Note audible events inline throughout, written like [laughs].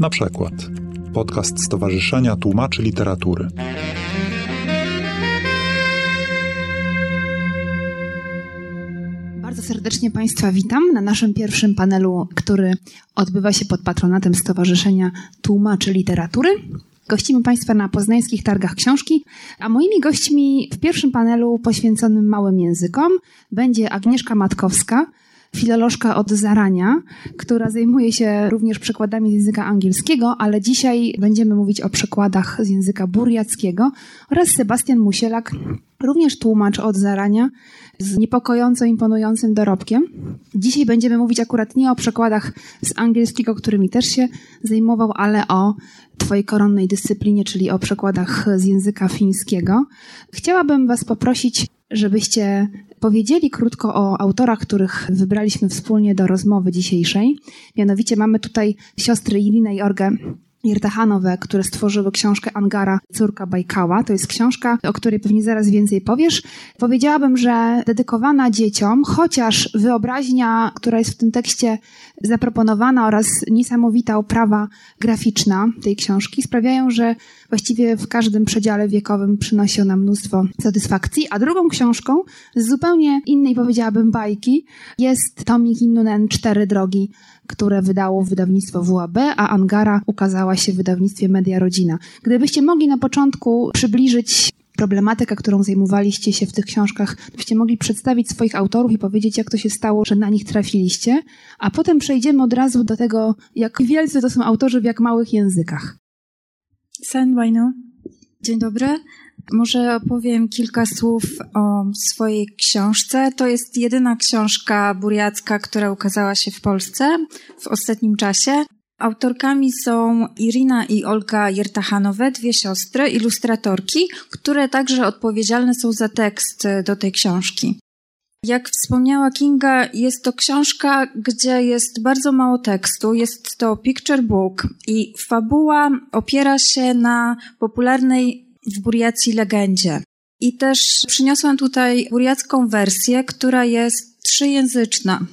Na przykład podcast Stowarzyszenia Tłumaczy Literatury. Bardzo serdecznie Państwa witam na naszym pierwszym panelu, który odbywa się pod patronatem Stowarzyszenia Tłumaczy Literatury. Gościmy Państwa na poznańskich targach książki, a moimi gośćmi w pierwszym panelu poświęconym małym językom będzie Agnieszka Matkowska, filolożka od zarania, która zajmuje się również przekładami z języka angielskiego, ale dzisiaj będziemy mówić o przekładach z języka burjackiego oraz Sebastian Musielak, również tłumacz od zarania z niepokojąco imponującym dorobkiem. Dzisiaj będziemy mówić akurat nie o przekładach z angielskiego, którymi też się zajmował, ale o Twojej koronnej dyscyplinie, czyli o przekładach z języka fińskiego. Chciałabym Was poprosić, żebyście powiedzieli krótko o autorach, których wybraliśmy wspólnie do rozmowy dzisiejszej. Mianowicie mamy tutaj siostry Ilinę i Orgę Irtahanowe, które stworzyły książkę Angara, córka Bajkała. To jest książka, o której pewnie zaraz więcej powiesz. Powiedziałabym, że dedykowana dzieciom, chociaż wyobraźnia, która jest w tym tekście zaproponowana oraz niesamowita oprawa graficzna tej książki sprawiają, że właściwie w każdym przedziale wiekowym przynosi ona mnóstwo satysfakcji. A drugą książką z zupełnie innej, powiedziałabym, bajki jest Tomik Innunen Cztery Drogi, które wydało wydawnictwo WAB, a Angara ukazała się w wydawnictwie Media Rodzina. Gdybyście mogli na początku przybliżyć problematykę, którą zajmowaliście się w tych książkach, byście mogli przedstawić swoich autorów i powiedzieć, jak to się stało, że na nich trafiliście, a potem przejdziemy od razu do tego, jak wielcy to są autorzy w jak małych językach. Wajno. Dzień dobry. Może opowiem kilka słów o swojej książce. To jest jedyna książka buriacka, która ukazała się w Polsce w ostatnim czasie. Autorkami są Irina i Olga Jertachanowe, dwie siostry, ilustratorki, które także odpowiedzialne są za tekst do tej książki. Jak wspomniała Kinga, jest to książka, gdzie jest bardzo mało tekstu. Jest to picture book i fabuła opiera się na popularnej w Buriacji legendzie. I też przyniosłam tutaj buriacką wersję, która jest trzyjęzyczna.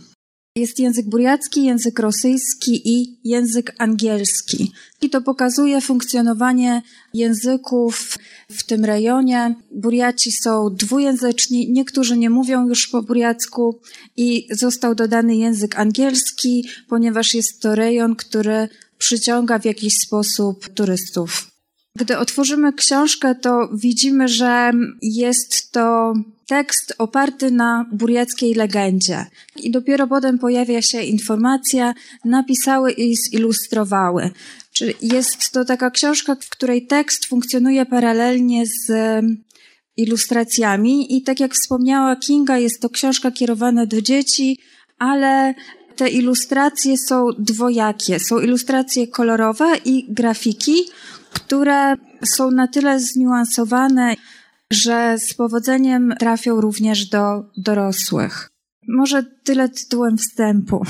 Jest język buriacki, język rosyjski i język angielski. I to pokazuje funkcjonowanie języków w tym rejonie. Buriaci są dwujęzyczni, niektórzy nie mówią już po buriacku i został dodany język angielski, ponieważ jest to rejon, który przyciąga w jakiś sposób turystów. Gdy otworzymy książkę, to widzimy, że jest to tekst oparty na buriackiej legendzie. I dopiero potem pojawia się informacja, napisały i zilustrowały. Czyli jest to taka książka, w której tekst funkcjonuje paralelnie z ilustracjami i tak jak wspomniała Kinga, jest to książka kierowana do dzieci, ale te ilustracje są dwojakie. Są ilustracje kolorowe i grafiki, które są na tyle zniuansowane, że z powodzeniem trafią również do dorosłych. Może tyle tytułem wstępu.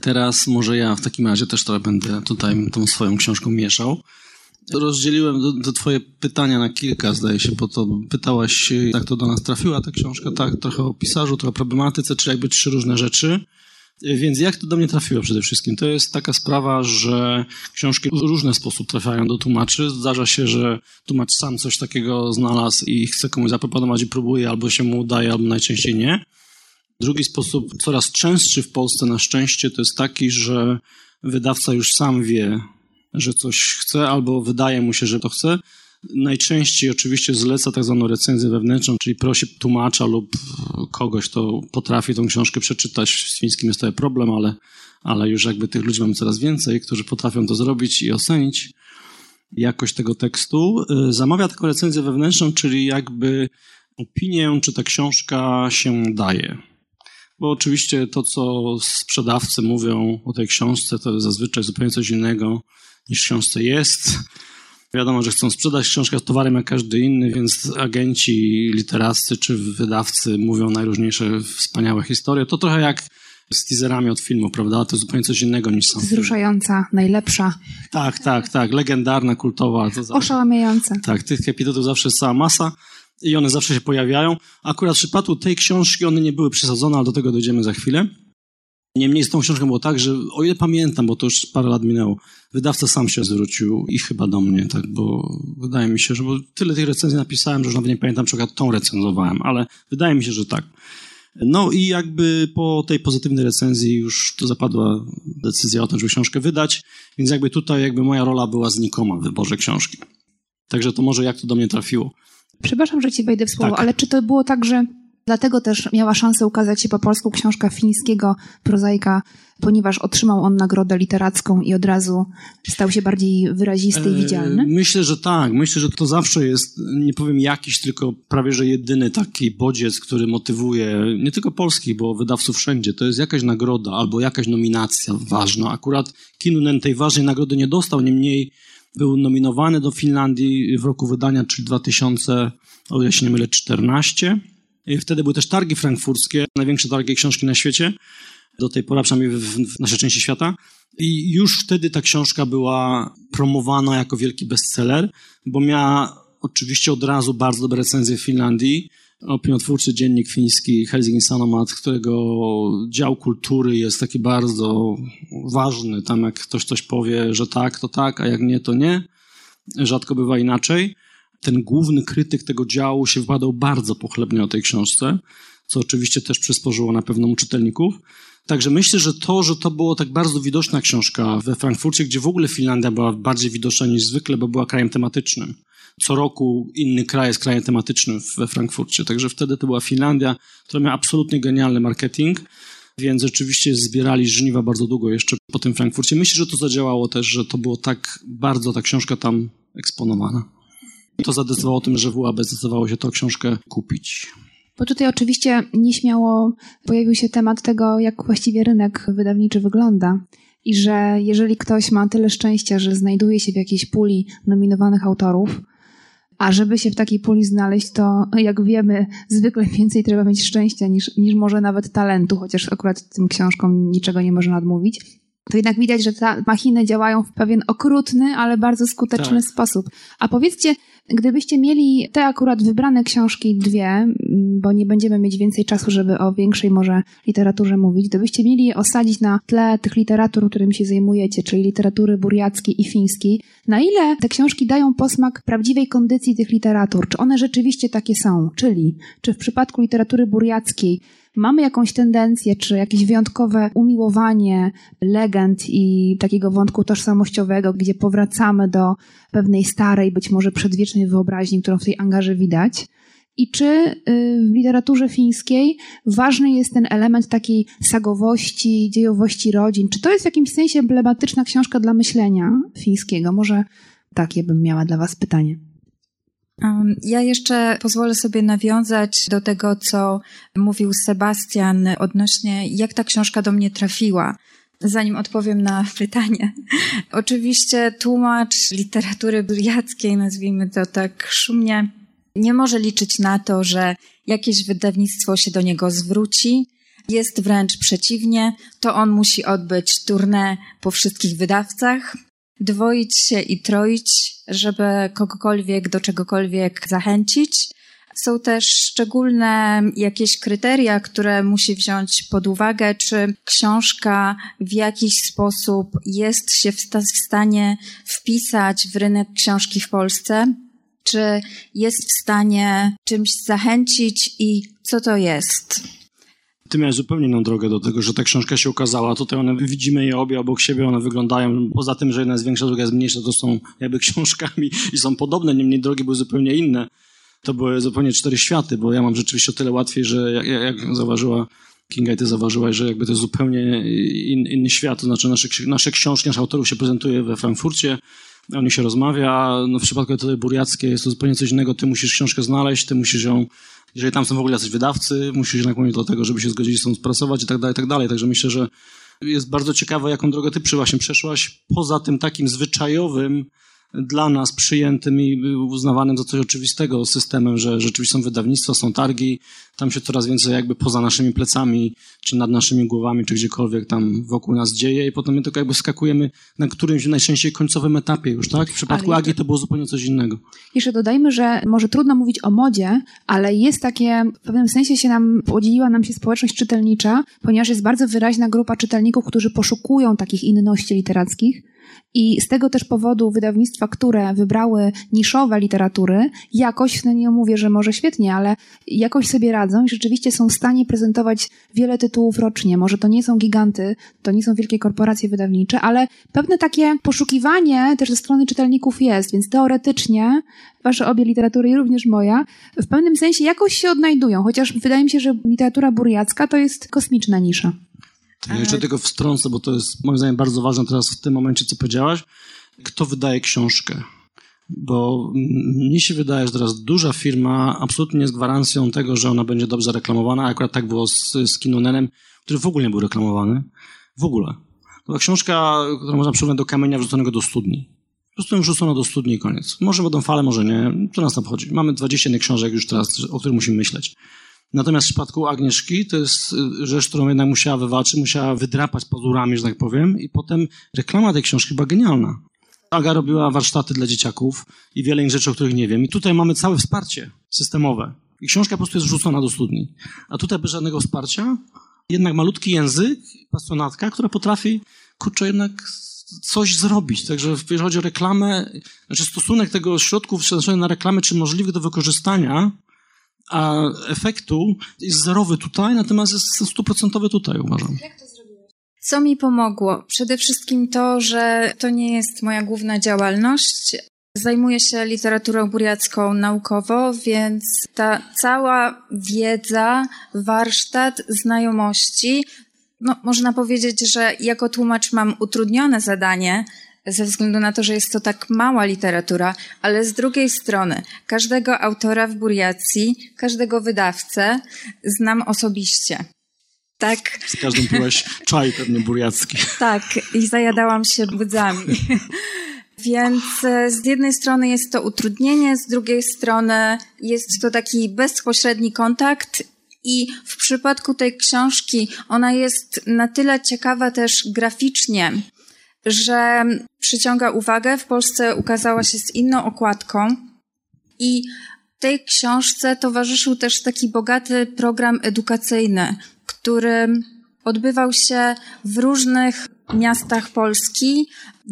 Teraz może ja w takim razie też trochę będę tutaj tą swoją książką mieszał. Rozdzieliłem do twoje pytania na kilka, zdaje się, bo to pytałaś, jak to do nas trafiła ta książka, tak, trochę o pisarzu, trochę o problematyce, czy jakby trzy różne rzeczy. Więc jak to do mnie trafiło przede wszystkim? To jest taka sprawa, że książki w różny sposób trafiają do tłumaczy. Zdarza się, że tłumacz sam coś takiego znalazł i chce komuś zaproponować i próbuje, albo się mu udaje, albo najczęściej nie. Drugi sposób, coraz częstszy w Polsce na szczęście, to jest taki, że wydawca już sam wie, że coś chce, albo wydaje mu się, że to chce. Najczęściej oczywiście zleca tak zwaną recenzję wewnętrzną, czyli prosi tłumacza lub kogoś, kto potrafi tą książkę przeczytać. Z fińskim jest to problem, ale, ale już jakby tych ludzi mamy coraz więcej, którzy potrafią to zrobić i ocenić jakość tego tekstu. Zamawia taką recenzję wewnętrzną, czyli jakby opinię, czy ta książka się daje. Bo oczywiście to, co sprzedawcy mówią o tej książce, to zazwyczaj zupełnie coś innego niż w książce jest. Wiadomo, że chcą sprzedać książkę z towarem jak każdy inny, więc agenci literaccy czy wydawcy mówią najróżniejsze wspaniałe historie. To trochę jak z teaserami od filmu, prawda? To zupełnie coś innego niż sam Wzruszająca, najlepsza. Tak, tak, tak. Legendarna, kultowa. To Oszałamiająca. Tak, tych epidetów zawsze jest cała masa i one zawsze się pojawiają. Akurat w przypadku tej książki one nie były przesadzone, ale do tego dojdziemy za chwilę. Niemniej z tą książką było tak, że o ile pamiętam, bo to już parę lat minęło, wydawca sam się zwrócił i chyba do mnie, tak, bo wydaje mi się, że bo tyle tych recenzji napisałem, że już nawet nie pamiętam, czy tą recenzowałem, ale wydaje mi się, że tak. No i jakby po tej pozytywnej recenzji już to zapadła decyzja o tym, żeby książkę wydać, więc jakby tutaj jakby moja rola była znikoma w wyborze książki. Także to może jak to do mnie trafiło. Przepraszam, że ci wejdę w słowo, Tak. ale czy to było tak, że dlatego też miała szansę ukazać się po polsku książka fińskiego prozaika, ponieważ otrzymał on nagrodę literacką i od razu stał się bardziej wyrazisty i E, widzialny? Myślę, że tak. Myślę, że to zawsze jest, nie powiem jakiś, tylko prawie że jedyny taki bodziec, który motywuje nie tylko polskich, bo wydawców wszędzie. To jest jakaś nagroda albo jakaś nominacja ważna. Akurat Kinnunen tej ważnej nagrody nie dostał, niemniej był nominowany do Finlandii w roku wydania, czyli 2000, o ile się nie mylę, 14. Wtedy były też targi frankfurskie, największe targi książki na świecie, do tej pory, przynajmniej w, w naszej części świata. I już wtedy ta książka była promowana jako wielki bestseller, bo miała oczywiście od razu bardzo dobre recenzje w Finlandii. Opiniotwórczy dziennik fiński Helsingin Sanomat, którego dział kultury jest taki bardzo ważny. Tam jak ktoś coś powie, że tak, to tak, a jak nie, to nie. Rzadko bywa inaczej. Ten główny krytyk tego działu się wypadał bardzo pochlebnie o tej książce, co oczywiście też przysporzyło na pewno mu czytelników. Także myślę, że to, że to było tak bardzo widoczna książka we Frankfurcie, gdzie w ogóle Finlandia była bardziej widoczna niż zwykle, bo była krajem tematycznym. Co roku inny kraj jest krajem tematycznym we Frankfurcie. Także wtedy to była Finlandia, która miała absolutnie genialny marketing, więc rzeczywiście zbierali żniwa bardzo długo jeszcze po tym Frankfurcie. Myślę, że to zadziałało też, że to było tak bardzo ta książka tam eksponowana. To zadecydowało o tym, że WAB zdecydowało się tę książkę kupić. Bo tutaj oczywiście nieśmiało pojawił się temat tego, jak właściwie rynek wydawniczy wygląda. I że jeżeli ktoś ma tyle szczęścia, że znajduje się w jakiejś puli nominowanych autorów, a żeby się w takiej puli znaleźć, to jak wiemy, zwykle więcej trzeba mieć szczęścia niż, niż może nawet talentu, chociaż akurat tym książkom niczego nie można odmówić. To jednak widać, że te machiny działają w pewien okrutny, ale bardzo skuteczny Tak. sposób. A powiedzcie, gdybyście mieli te akurat wybrane książki dwie, bo nie będziemy mieć więcej czasu, żeby o większej może literaturze mówić, gdybyście mieli je osadzić na tle tych literatur, którymi się zajmujecie, czyli literatury burjackiej i fińskiej, na ile te książki dają posmak prawdziwej kondycji tych literatur? Czy one rzeczywiście takie są? Czyli, czy w przypadku literatury burjackiej mamy jakąś tendencję, czy jakieś wyjątkowe umiłowanie legend i takiego wątku tożsamościowego, gdzie powracamy do pewnej starej, być może przedwiecznej wyobraźni, którą w tej angarze widać? I czy y, w literaturze fińskiej ważny jest ten element takiej sagowości, dziejowości rodzin? Czy to jest w jakimś sensie emblematyczna książka dla myślenia fińskiego? Może takie bym miała dla Was pytanie. Ja jeszcze pozwolę sobie nawiązać do tego, co mówił Sebastian odnośnie, jak ta książka do mnie trafiła. Zanim odpowiem na [laughs] pytanie. Oczywiście tłumacz literatury burjackiej, nazwijmy to tak szumnie, nie może liczyć na to, że jakieś wydawnictwo się do niego zwróci. Jest wręcz przeciwnie, to on musi odbyć tournée po wszystkich wydawcach, dwoić się i troić, żeby kogokolwiek do czegokolwiek zachęcić. Są też szczególne jakieś kryteria, które musi wziąć pod uwagę, czy książka w jakiś sposób jest się w, w stanie wpisać w rynek książki w Polsce, czy jest w stanie czymś zachęcić i co to jest. Ty miałeś zupełnie inną drogę do tego, że ta książka się ukazała. Tutaj one, widzimy je obie obok siebie, one wyglądają, poza tym, że jedna jest większa, druga jest mniejsza, to są jakby [laughs] książkami i są podobne, niemniej drogi były zupełnie inne. To były zupełnie cztery światy, bo ja mam rzeczywiście o tyle łatwiej, że jak, jak zauważyła Kinga i ty zauważyłaś, że jakby to jest zupełnie in, inny świat, to znaczy nasze, nasze książki, nasz autorów się prezentuje we Frankfurcie, o nich się rozmawia, no w przypadku tej burjackiej jest to zupełnie coś innego, ty musisz książkę znaleźć, ty musisz ją jeżeli tam są w ogóle jacyś wydawcy, musisz się nakłonić do tego, żeby się zgodzili z tą pracować i tak dalej, i tak dalej. Także myślę, że jest bardzo ciekawe, jaką drogę ty właśnie przeszłaś, poza tym takim zwyczajowym dla nas przyjętym i uznawanym za coś oczywistego systemem, że rzeczywiście są wydawnictwa, są targi, tam się coraz więcej jakby poza naszymi plecami, czy nad naszymi głowami, czy gdziekolwiek tam wokół nas dzieje i potem my tylko jakby skakujemy na którymś najczęściej końcowym etapie już, tak? W przypadku jeszcze, Agi to było zupełnie coś innego. Jeszcze dodajmy, że może trudno mówić o modzie, ale jest takie, w pewnym sensie się nam, podzieliła nam się społeczność czytelnicza, ponieważ jest bardzo wyraźna grupa czytelników, którzy poszukują takich inności literackich, i z tego też powodu wydawnictwa, które wybrały niszowe literatury, jakoś, no nie mówię, że może świetnie, ale jakoś sobie radzą i rzeczywiście są w stanie prezentować wiele tytułów rocznie. Może to nie są giganty, to nie są wielkie korporacje wydawnicze, ale pewne takie poszukiwanie też ze strony czytelników jest, więc teoretycznie wasze obie literatury i również moja, w pewnym sensie jakoś się odnajdują, chociaż wydaje mi się, że literatura burjacka to jest kosmiczna nisza. Ja jeszcze tego wstrącę, bo to jest moim zdaniem bardzo ważne teraz w tym momencie, co powiedziałaś. Kto wydaje książkę? Bo mnie się wydaje, że teraz duża firma absolutnie jest gwarancją tego, że ona będzie dobrze reklamowana. Akurat tak było z, z który w ogóle nie był reklamowany. W ogóle. To była książka, którą można przyrównać do kamienia wrzuconego do studni. Po prostu ją wrzucono do studni i koniec. Może będą fale, może nie. To nas tam chodzi. Mamy 21 książek już teraz, o których musimy myśleć. Natomiast w przypadku Agnieszki to jest y, rzecz, którą jednak musiała wywalczyć, musiała wydrapać pazurami, że tak powiem, i potem reklama tej książki była genialna. Aga robiła warsztaty dla dzieciaków i wiele innych rzeczy, o których nie wiem. I tutaj mamy całe wsparcie systemowe. I książka po prostu jest rzucona do studni. A tutaj bez żadnego wsparcia, jednak malutki język, pasjonatka, która potrafi, kurczę, jednak coś zrobić. Także jeżeli chodzi o reklamę, znaczy stosunek tego środków przeznaczonych na reklamę, czy możliwych do wykorzystania, a efektu jest zerowy tutaj, natomiast jest stuprocentowy tutaj, uważam. Jak to zrobiłeś? Co mi pomogło? Przede wszystkim to, że to nie jest moja główna działalność. Zajmuję się literaturą buriacką naukowo, więc ta cała wiedza, warsztat, znajomości, no, można powiedzieć, że jako tłumacz mam utrudnione zadanie, ze względu na to, że jest to tak mała literatura, ale z drugiej strony każdego autora w Buriacji, każdego wydawcę znam osobiście. Tak. Z każdym piłaś czaj pewnie buriacki. [laughs] Tak, i zajadałam się budzami. [laughs] Więc e, z jednej strony jest to utrudnienie, z drugiej strony jest to taki bezpośredni kontakt i w przypadku tej książki ona jest na tyle ciekawa też graficznie, że przyciąga uwagę. W Polsce ukazała się z inną okładką i tej książce towarzyszył też taki bogaty program edukacyjny, który odbywał się w różnych miastach Polski.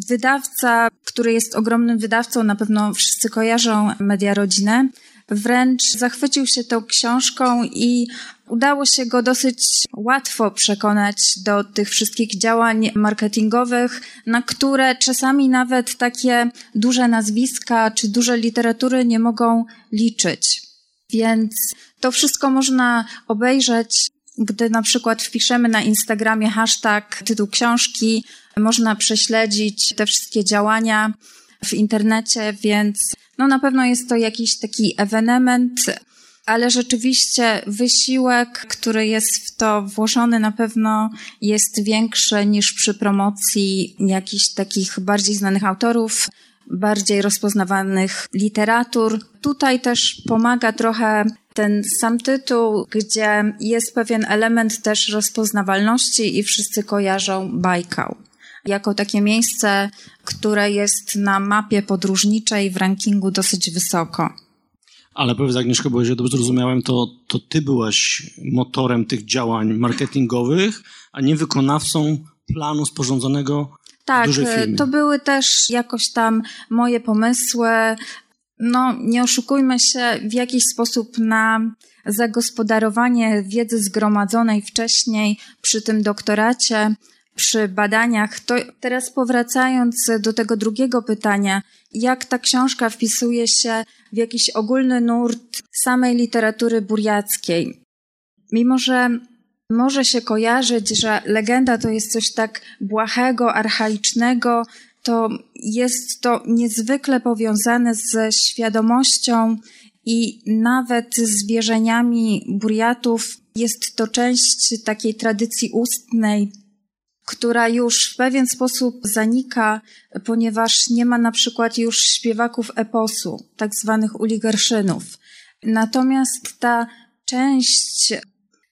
Wydawca, który jest ogromnym wydawcą, na pewno wszyscy kojarzą Media Rodzinę, wręcz zachwycił się tą książką i udało się go dosyć łatwo przekonać do tych wszystkich działań marketingowych, na które czasami nawet takie duże nazwiska czy duże literatury nie mogą liczyć. Więc to wszystko można obejrzeć, gdy na przykład wpiszemy na Instagramie hashtag tytuł książki, można prześledzić te wszystkie działania w internecie, więc no na pewno jest to jakiś taki ewenement, ale rzeczywiście wysiłek, który jest w to włożony, na pewno jest większy niż przy promocji jakichś takich bardziej znanych autorów, bardziej rozpoznawanych literatur. Tutaj też pomaga trochę ten sam tytuł, gdzie jest pewien element też rozpoznawalności i wszyscy kojarzą Bajkał jako takie miejsce, które jest na mapie podróżniczej w rankingu dosyć wysoko. Ale powiedz Agnieszko, bo jeżeli dobrze zrozumiałem, to, to ty byłaś motorem tych działań marketingowych, a nie wykonawcą planu sporządzonego tak, firmie. to były też jakoś tam moje pomysły. No, nie oszukujmy się, w jakiś sposób na zagospodarowanie wiedzy zgromadzonej wcześniej przy tym doktoracie przy badaniach. To teraz powracając do tego drugiego pytania, jak ta książka wpisuje się w jakiś ogólny nurt samej literatury burjackiej? Mimo, że może się kojarzyć, że legenda to jest coś tak błahego, archaicznego, to jest to niezwykle powiązane ze świadomością i nawet z wierzeniami burjatów. Jest to część takiej tradycji ustnej, która już w pewien sposób zanika, ponieważ nie ma na przykład już śpiewaków eposu, tak zwanych uligerszynów. Natomiast ta część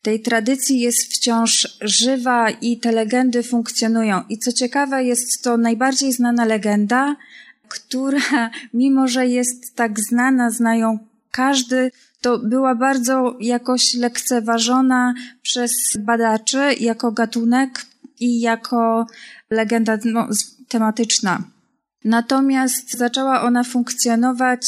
tej tradycji jest wciąż żywa i te legendy funkcjonują. I co ciekawe, jest to najbardziej znana legenda, która, mimo że jest tak znana, znają każdy, to była bardzo jakoś lekceważona przez badaczy jako gatunek i jako legenda no, tematyczna. Natomiast zaczęła ona funkcjonować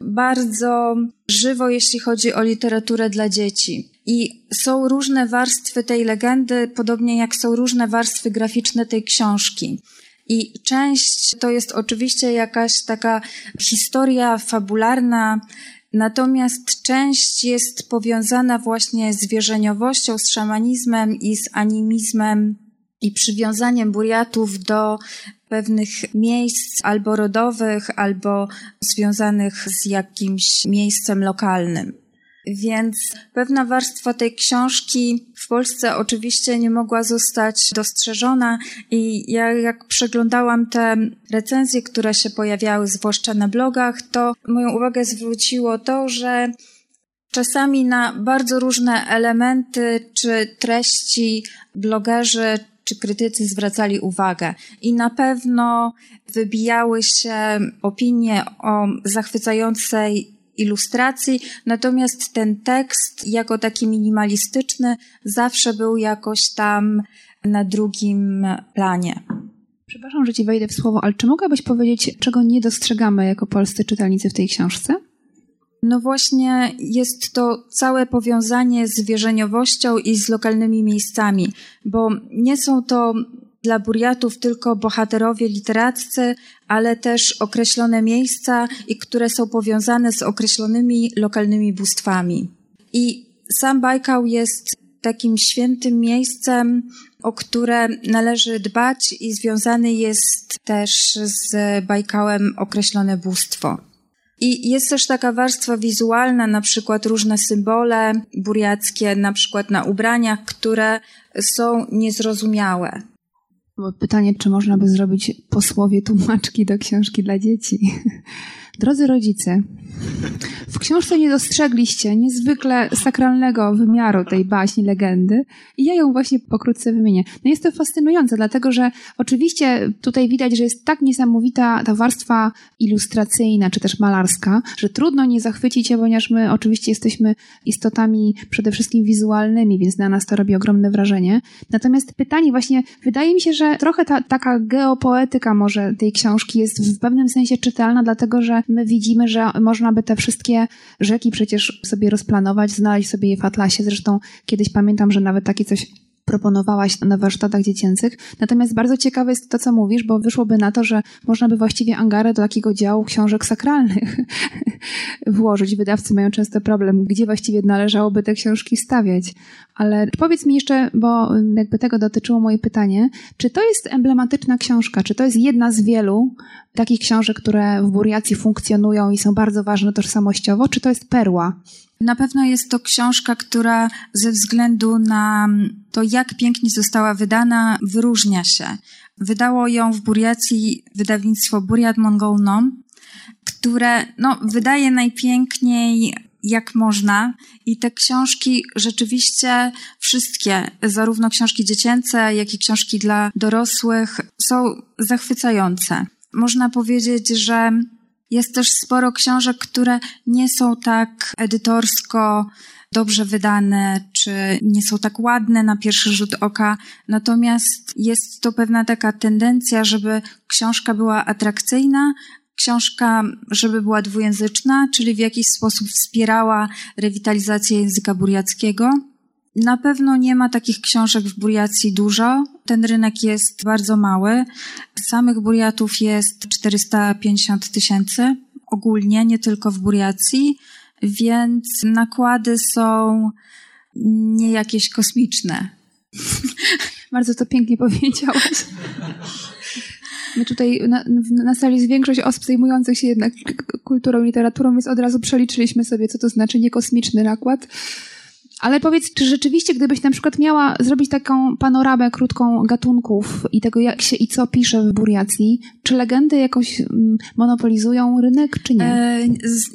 bardzo żywo, jeśli chodzi o literaturę dla dzieci. I są różne warstwy tej legendy, podobnie jak są różne warstwy graficzne tej książki. I część to jest oczywiście jakaś taka historia fabularna, natomiast część jest powiązana właśnie z wierzeniowością, z szamanizmem i z animizmem i przywiązaniem buriatów do pewnych miejsc albo rodowych, albo związanych z jakimś miejscem lokalnym. Więc pewna warstwa tej książki w Polsce oczywiście nie mogła zostać dostrzeżona i ja jak przeglądałam te recenzje, które się pojawiały, zwłaszcza na blogach, to moją uwagę zwróciło to, że czasami na bardzo różne elementy czy treści blogerzy czy krytycy zwracali uwagę. I na pewno wybijały się opinie o zachwycającej ilustracji, natomiast ten tekst, jako taki minimalistyczny, zawsze był jakoś tam na drugim planie. Przepraszam, że ci wejdę w słowo, ale czy mogłabyś powiedzieć, czego nie dostrzegamy jako polscy czytelnicy w tej książce? No właśnie jest to całe powiązanie z wierzeniowością i z lokalnymi miejscami, bo nie są to dla buriatów tylko bohaterowie literaccy, ale też określone miejsca, i które są powiązane z określonymi lokalnymi bóstwami. I sam Bajkał jest takim świętym miejscem, o które należy dbać i związany jest też z Bajkałem określone bóstwo. I jest też taka warstwa wizualna, na przykład różne symbole buriackie, na przykład na ubraniach, które są niezrozumiałe. Pytanie, czy można by zrobić posłowie tłumaczki do książki dla dzieci? [laughs] Drodzy rodzice, w książce nie dostrzegliście niezwykle sakralnego wymiaru tej baśni, legendy i ja ją właśnie pokrótce wymienię. No jest to fascynujące, dlatego że oczywiście tutaj widać, że jest tak niesamowita ta warstwa ilustracyjna, czy też malarska, że trudno nie zachwycić się, ponieważ my oczywiście jesteśmy istotami przede wszystkim wizualnymi, więc na nas to robi ogromne wrażenie. Natomiast pytanie właśnie, wydaje mi się, że trochę ta taka geopoetyka może tej książki jest w pewnym sensie czytelna, dlatego że my widzimy, że można by te wszystkie rzeki przecież sobie rozplanować, znaleźć sobie je w atlasie. Zresztą kiedyś pamiętam, że nawet takie coś proponowałaś na warsztatach dziecięcych. Natomiast bardzo ciekawe jest to, co mówisz, bo wyszłoby na to, że można by właściwie Angarę do takiego działu książek sakralnych [laughs] włożyć. Wydawcy mają często problem, gdzie właściwie należałoby te książki stawiać. Ale powiedz mi jeszcze, bo jakby tego dotyczyło moje pytanie, czy to jest emblematyczna książka, czy to jest jedna z wielu takich książek, które w Buriacji funkcjonują i są bardzo ważne tożsamościowo, czy to jest perła? Na pewno jest to książka, która ze względu na to, jak pięknie została wydana, wyróżnia się. Wydało ją w Buriacji wydawnictwo Buriat Mongolnom, które no, wydaje najpiękniej jak można. I te książki rzeczywiście wszystkie, zarówno książki dziecięce, jak i książki dla dorosłych, są zachwycające. Można powiedzieć, że jest też sporo książek, które nie są tak edytorsko dobrze wydane, czy nie są tak ładne na pierwszy rzut oka. Natomiast jest to pewna taka tendencja, żeby książka była atrakcyjna, książka, żeby była dwujęzyczna, czyli w jakiś sposób wspierała rewitalizację języka buriackiego. Na pewno nie ma takich książek w Buriacji dużo. Ten rynek jest bardzo mały. Samych Buriatów jest 450 tysięcy ogólnie, nie tylko w Buriacji, więc nakłady są nie jakieś kosmiczne. [laughs] Bardzo to pięknie powiedziałaś. My tutaj na, na sali jest większość osób zajmujących się jednak kulturą, literaturą, więc od razu przeliczyliśmy sobie, co to znaczy niekosmiczny nakład Ale powiedz, czy rzeczywiście, gdybyś na przykład miała zrobić taką panoramę krótką gatunków i tego, jak się i co pisze w Buriacji, czy legendy jakoś mm, monopolizują rynek, czy nie? E,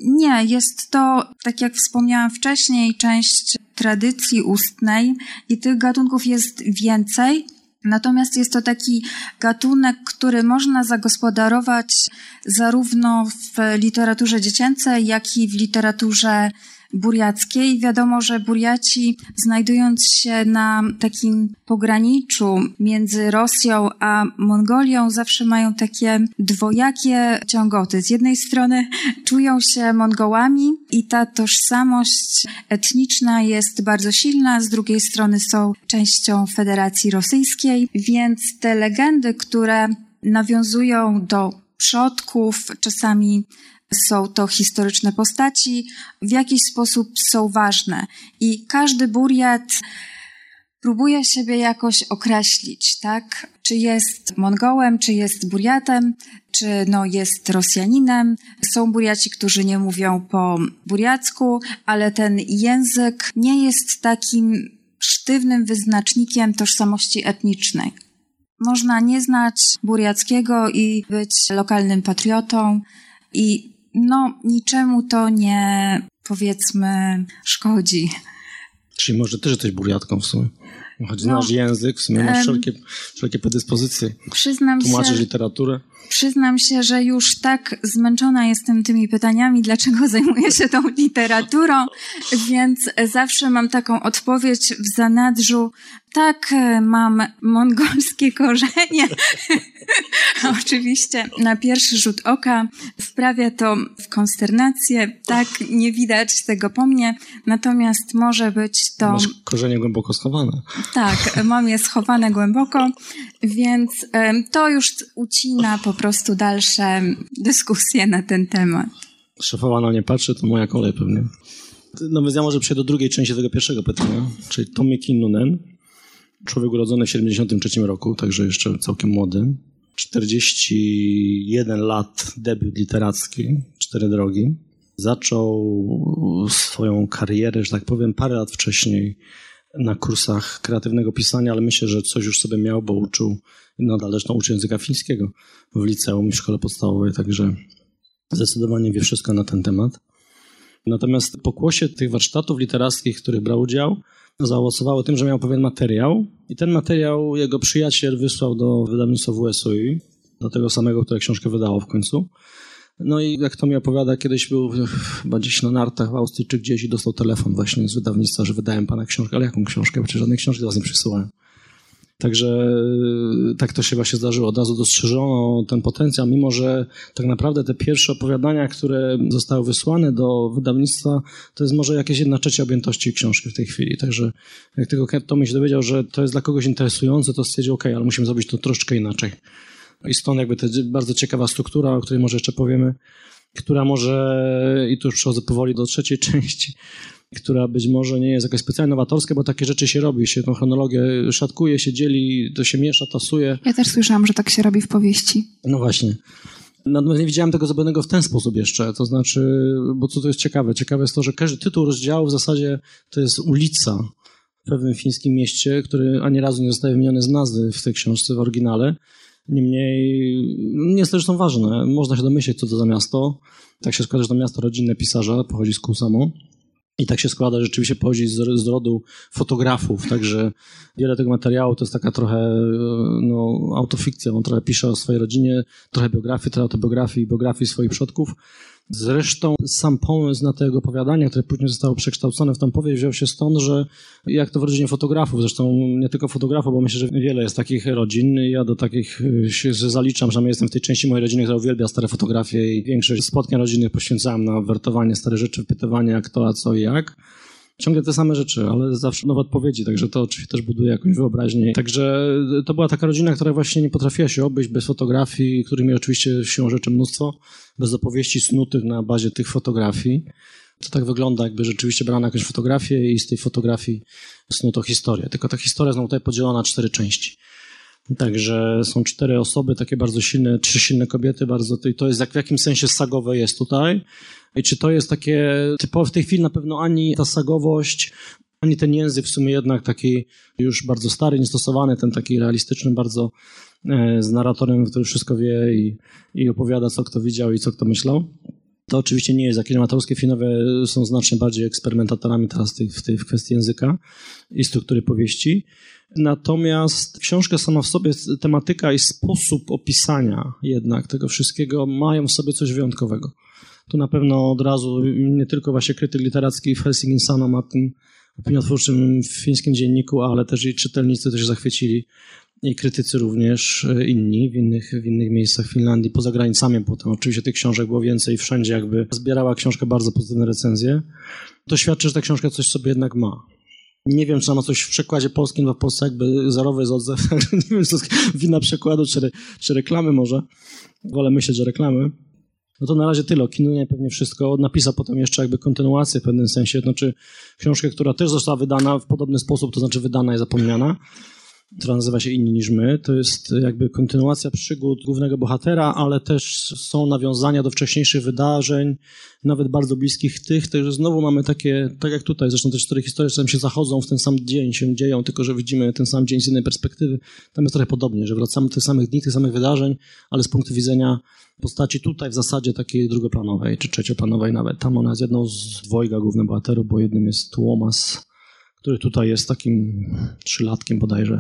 nie, jest to, tak jak wspomniałam wcześniej, część tradycji ustnej i tych gatunków jest więcej. Natomiast jest to taki gatunek, który można zagospodarować zarówno w literaturze dziecięcej, jak i w literaturze buriackiej. Wiadomo, że Buriaci, znajdując się na takim pograniczu między Rosją a Mongolią, zawsze mają takie dwojakie ciągoty. Z jednej strony czują się Mongołami i ta tożsamość etniczna jest bardzo silna, z drugiej strony są częścią Federacji Rosyjskiej, więc te legendy, które nawiązują do przodków, czasami są to historyczne postaci, w jakiś sposób są ważne. I każdy buriat próbuje siebie jakoś określić, tak? Czy jest Mongołem, czy jest buriatem, czy no jest Rosjaninem. Są buriaci, którzy nie mówią po buriacku, ale ten język nie jest takim sztywnym wyznacznikiem tożsamości etnicznej. Można nie znać buriackiego i być lokalnym patriotą i no niczemu to nie, powiedzmy, szkodzi. Czyli może też jesteś buriatką w sumie. Choć no, znasz język, w sumie masz wszelkie, wszelkie predyspozycje. Przyznam Tłumaczysz się, literaturę. Przyznam się, że już tak zmęczona jestem tymi pytaniami, dlaczego [laughs] zajmuję się tą literaturą, więc zawsze mam taką odpowiedź w zanadrzu. Tak, mam mongolskie korzenie. [laughs] Oczywiście na pierwszy rzut oka wprawia to w konsternację. Tak, nie widać tego po mnie, natomiast może być to... Masz korzenie głęboko schowane. Tak, mam je schowane głęboko, więc to już ucina po prostu dalsze dyskusje na ten temat. Szefowa na mnie patrzy, to moja kolej pewnie. No więc ja może przejdę do drugiej części tego pierwszego pytania, czyli Tommy Kinnunen, człowiek urodzony w 73 roku, także jeszcze całkiem młody. 41 lat, debiut literacki, cztery drogi. Zaczął swoją karierę, że tak powiem, parę lat wcześniej na kursach kreatywnego pisania, ale myślę, że coś już sobie miał, bo uczył, nadal zresztą uczy języka fińskiego w liceum i szkole podstawowej, także zdecydowanie wie wszystko na ten temat. Natomiast pokłosie tych warsztatów literackich, w których brał udział, zaowocowało tym, że miał pewien materiał i ten materiał jego przyjaciel wysłał do wydawnictwa WSOI, do tego samego, które książkę wydało w końcu. No i jak to mi opowiada, kiedyś był chyba gdzieś na nartach w Austrii czy gdzieś i dostał telefon właśnie z wydawnictwa, że wydałem pana książkę, ale jaką książkę? Przecież żadnej książki do was nie przysyłałem. Także y, tak to się właśnie zdarzyło. Od razu dostrzeżono ten potencjał, mimo że tak naprawdę te pierwsze opowiadania, które zostały wysłane do wydawnictwa, to jest może jakieś jedna trzecia objętości książki w tej chwili. Także jak tylko Tommy się dowiedział, że to jest dla kogoś interesujące, to stwierdził, ok, ale musimy zrobić to troszeczkę inaczej. I stąd jakby ta bardzo ciekawa struktura, o której może jeszcze powiemy, która może, i tu już przechodzę powoli do trzeciej [laughs] części, która być może nie jest jakaś specjalnie nowatorska, bo takie rzeczy się robi, się tą chronologię szatkuje, się dzieli, to się miesza, tasuje. Ja też słyszałam, że tak się robi w powieści. No właśnie. Natomiast nie widziałem tego zrobionego w ten sposób jeszcze, to znaczy, bo co to jest ciekawe? Ciekawe jest to, że każdy tytuł rozdziału w zasadzie to jest ulica w pewnym fińskim mieście, który ani razu nie zostaje wymieniony z nazwy w tej książce w oryginale. Niemniej nie jest to zresztą ważne. Można się domyśleć, co to za miasto. Tak się składa, że to miasto rodzinne pisarza, pochodzi z Kusamo. I tak się składa, że rzeczywiście pochodzi z, z rodu fotografów, także wiele tego materiału to jest taka trochę no, autofikcja. On trochę pisze o swojej rodzinie, trochę biografii, trochę autobiografii i biografii swoich przodków. Zresztą sam pomysł na tego opowiadania, które później zostało przekształcone w tą powieść, wziął się stąd, że jak to w rodzinie fotografów, zresztą nie tylko fotografów, bo myślę, że wiele jest takich rodzin. Ja do takich się zaliczam, że jestem w tej części mojej rodziny, która uwielbia stare fotografie i większość spotkań rodzinnych poświęcałem na wertowanie starych rzeczy, wypytywanie jak to, a co i jak ciągle te same rzeczy, ale zawsze nowe odpowiedzi, także to oczywiście też buduje jakąś wyobraźnię. Także to była taka rodzina, która właśnie nie potrafiła się obejść bez fotografii, którymi oczywiście siłą rzeczy mnóstwo, bez opowieści snutych na bazie tych fotografii. To tak wygląda, jakby rzeczywiście brano jakąś fotografię i z tej fotografii snuto historię. Tylko ta historia jest tutaj podzielona na cztery części. Także są cztery osoby, takie bardzo silne, trzy silne kobiety, bardzo, i to jest jak w jakim sensie sagowe jest tutaj. I czy to jest takie typowe, w tej chwili na pewno ani ta sagowość, ani ten język w sumie jednak taki już bardzo stary, niestosowany, ten taki realistyczny, bardzo e, z narratorem, który wszystko wie i, i opowiada, co kto widział i co kto myślał. To oczywiście nie jest, kinematografskie filmowe są znacznie bardziej eksperymentatorami teraz w tej w kwestii języka i struktury powieści. Natomiast książka sama w sobie, tematyka i sposób opisania jednak tego wszystkiego mają w sobie coś wyjątkowego. Tu na pewno od razu nie tylko właśnie krytyk literacki w Helsingin Sano ma tym opiniotwórczym w fińskim dzienniku, ale też i czytelnicy też zachwycili i krytycy również e, inni w innych, w innych miejscach Finlandii, poza granicami potem. Oczywiście tych książek było więcej, wszędzie jakby zbierała książka bardzo pozytywne recenzje. To świadczy, że ta książka coś sobie jednak ma. Nie wiem, czy ona ma coś w przekładzie polskim, bo w Polsce jakby zerowy jest odzew. [laughs] nie wiem, czy to wina przekładu, czy, czy reklamy może. Wolę myśleć, że reklamy. No to na razie tyle. Kinunie pewnie wszystko. Napisał potem jeszcze jakby kontynuację w pewnym sensie. Znaczy książkę, która też została wydana w podobny sposób, to znaczy wydana i zapomniana która nazywa się Inni niż my. To jest jakby kontynuacja przygód głównego bohatera, ale też są nawiązania do wcześniejszych wydarzeń, nawet bardzo bliskich tych. Także znowu mamy takie, tak jak tutaj, zresztą te cztery historie czasem się zachodzą w ten sam dzień, się dzieją, tylko że widzimy ten sam dzień z innej perspektywy. Tam jest trochę podobnie, że wracamy do tych samych dni, tych samych wydarzeń, ale z punktu widzenia postaci tutaj w zasadzie takiej drugoplanowej, czy trzecioplanowej nawet. Tam ona jest jedną z dwojga głównych bohaterów, bo jednym jest Tłomas, który tutaj jest takim trzylatkiem bodajże.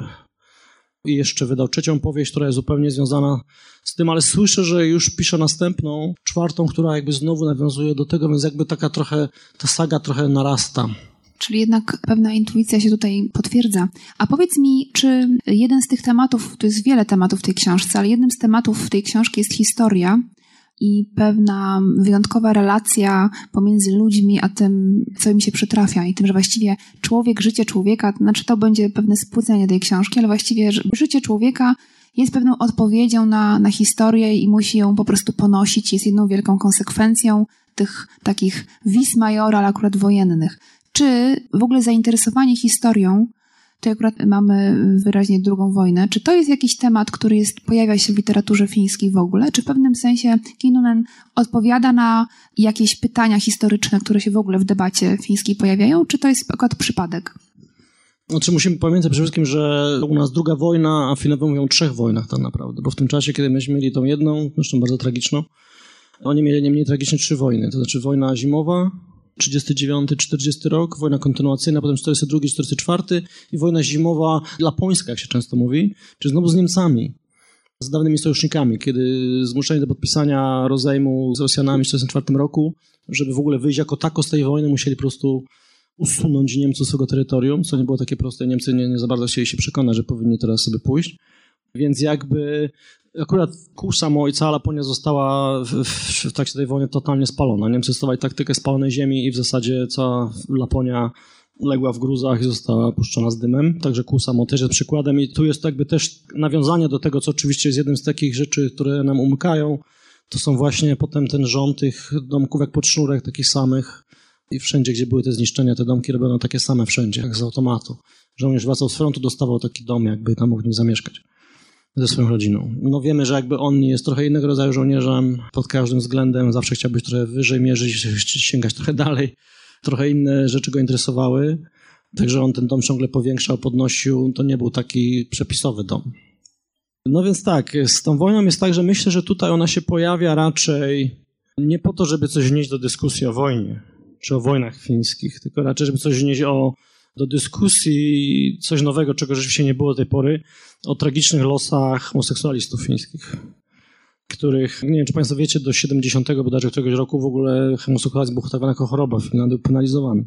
I jeszcze wydał trzecią powieść, która jest zupełnie związana z tym, ale słyszę, że już pisze następną, czwartą, która jakby znowu nawiązuje do tego, więc jakby taka trochę, ta saga trochę narasta. Czyli jednak pewna intuicja się tutaj potwierdza. A powiedz mi, czy jeden z tych tematów, to jest wiele tematów w tej książce, ale jednym z tematów tej książki jest historia, i pewna wyjątkowa relacja pomiędzy ludźmi, a tym, co im się przytrafia i tym, że właściwie człowiek, życie człowieka, to znaczy to będzie pewne spłycenie tej książki, ale właściwie życie człowieka jest pewną odpowiedzią na, na historię i musi ją po prostu ponosić, jest jedną wielką konsekwencją tych takich vis major, ale akurat wojennych. Czy w ogóle zainteresowanie historią Tutaj akurat mamy wyraźnie drugą wojnę. Czy to jest jakiś temat, który jest, pojawia się w literaturze fińskiej w ogóle? Czy w pewnym sensie Kinnunen odpowiada na jakieś pytania historyczne, które się w ogóle w debacie fińskiej pojawiają? Czy to jest akurat przypadek? Znaczy musimy pamiętać przede wszystkim, że u nas druga wojna, a Finowie mówią o trzech wojnach tak naprawdę, bo w tym czasie, kiedy myśmy mieli tą jedną, zresztą bardzo tragiczną, oni mieli nie mniej tragicznie trzy wojny. To znaczy wojna zimowa, 39-40 rok, wojna kontynuacyjna, potem 42-44 i wojna zimowa lapońska, jak się często mówi, czy znowu z Niemcami, z dawnymi sojusznikami, kiedy zmuszeni do podpisania rozejmu z Rosjanami w 1944 roku, żeby w ogóle wyjść jako tako z tej wojny, musieli po prostu usunąć Niemców z swojego terytorium, co nie było takie proste. Niemcy nie, nie za bardzo chcieli się przekonać, że powinni teraz sobie pójść. Więc jakby akurat Kusamo i cała Laponia została w, w, w trakcie tej wojny totalnie spalona. Niemcy stosowali taktykę spalonej ziemi i w zasadzie cała Laponia legła w gruzach i została puszczona z dymem. Także Kusamo też jest przykładem i tu jest jakby też nawiązanie do tego, co oczywiście jest jednym z takich rzeczy, które nam umykają. To są właśnie potem ten rząd tych domków jak pod sznurek, takich samych i wszędzie, gdzie były te zniszczenia, te domki robiono takie same wszędzie, jak z automatu. Żołnierz wracał z frontu, dostawał taki dom, jakby tam mógł w nim zamieszkać ze swoją rodziną. No wiemy, że jakby on jest trochę innego rodzaju żołnierzem pod każdym względem, zawsze chciał być trochę wyżej mierzyć, sięgać trochę dalej. Trochę inne rzeczy go interesowały, także on ten dom ciągle powiększał, podnosił. To nie był taki przepisowy dom. No więc tak, z tą wojną jest tak, że myślę, że tutaj ona się pojawia raczej nie po to, żeby coś wnieść do dyskusji o wojnie, czy o wojnach fińskich, tylko raczej, żeby coś wnieść o do dyskusji coś nowego, czego rzeczywiście nie było do tej pory, o tragicznych losach homoseksualistów fińskich, których, nie wiem czy Państwo wiecie, do 70 bodajże któregoś roku w ogóle homoseksualizm był traktowany jako choroba w Finlandii, penalizowany.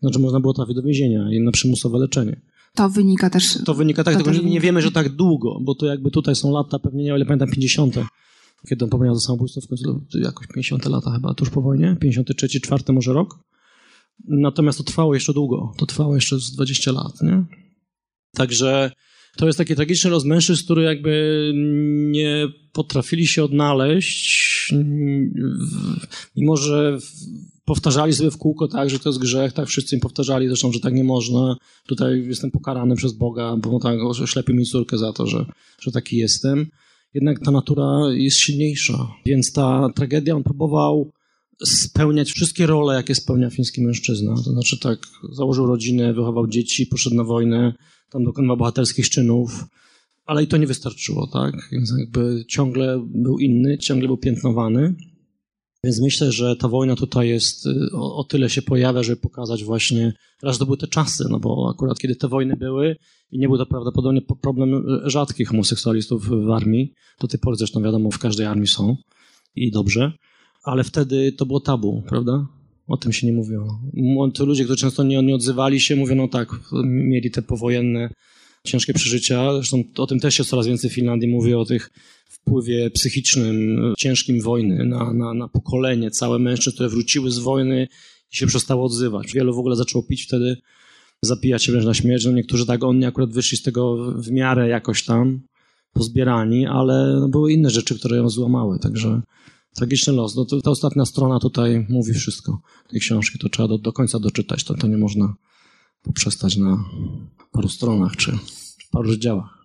Znaczy można było trafić do więzienia i na przymusowe leczenie. To wynika też... To wynika tak, to nie wiemy, że tak długo, bo to jakby tutaj są lata, pewnie nie, ale pamiętam 50 kiedy on popełniał to samobójstwo, w końcu jakoś 50 lata chyba, tuż po wojnie, 53, 4 może rok. Natomiast to trwało jeszcze długo. To trwało jeszcze z 20 lat, nie? Także to jest taki tragiczny los mężczyzn, który jakby nie potrafili się odnaleźć, mimo że powtarzali sobie w kółko tak, że to jest grzech, tak wszyscy im powtarzali zresztą, że tak nie można, tutaj jestem pokarany przez Boga, bo tak ślepi mi córkę za to, że, że taki jestem. Jednak ta natura jest silniejsza, więc ta tragedia on próbował spełniać wszystkie role, jakie spełnia fiński mężczyzna. To znaczy tak, założył rodzinę, wychował dzieci, poszedł na wojnę, tam dokonywał bohaterskich czynów, ale i to nie wystarczyło, tak? Więc jakby ciągle był inny, ciągle był piętnowany. Więc myślę, że ta wojna tutaj jest, y, o, o, tyle się pojawia, żeby pokazać właśnie, raz to były te czasy, no bo akurat kiedy te wojny były i nie był to prawdopodobnie problem rzadkich homoseksualistów w armii, do tej pory zresztą wiadomo, w każdej armii są i dobrze, ale wtedy to było tabu, prawda? O tym się nie mówiło. To ludzie, którzy często nie, nie odzywali się, mówią, no tak, mieli te powojenne ciężkie przeżycia. Zresztą o tym też się coraz więcej w Finlandii mówi, o tych wpływie psychicznym, ciężkim wojny na, na, na pokolenie, całe mężczyzn, które wróciły z wojny i się przestało odzywać. Wielu w ogóle zaczęło pić wtedy, zapijać się wręcz na śmierć. No niektórzy tak, oni akurat wyszli z tego w miarę jakoś tam pozbierani, ale no, były inne rzeczy, które ją złamały, także tragiczny los. No, to, ta ostatnia strona tutaj mówi wszystko. Tej książki to trzeba do, do końca doczytać, to, to nie można poprzestać na paru stronach czy paru rozdziałach.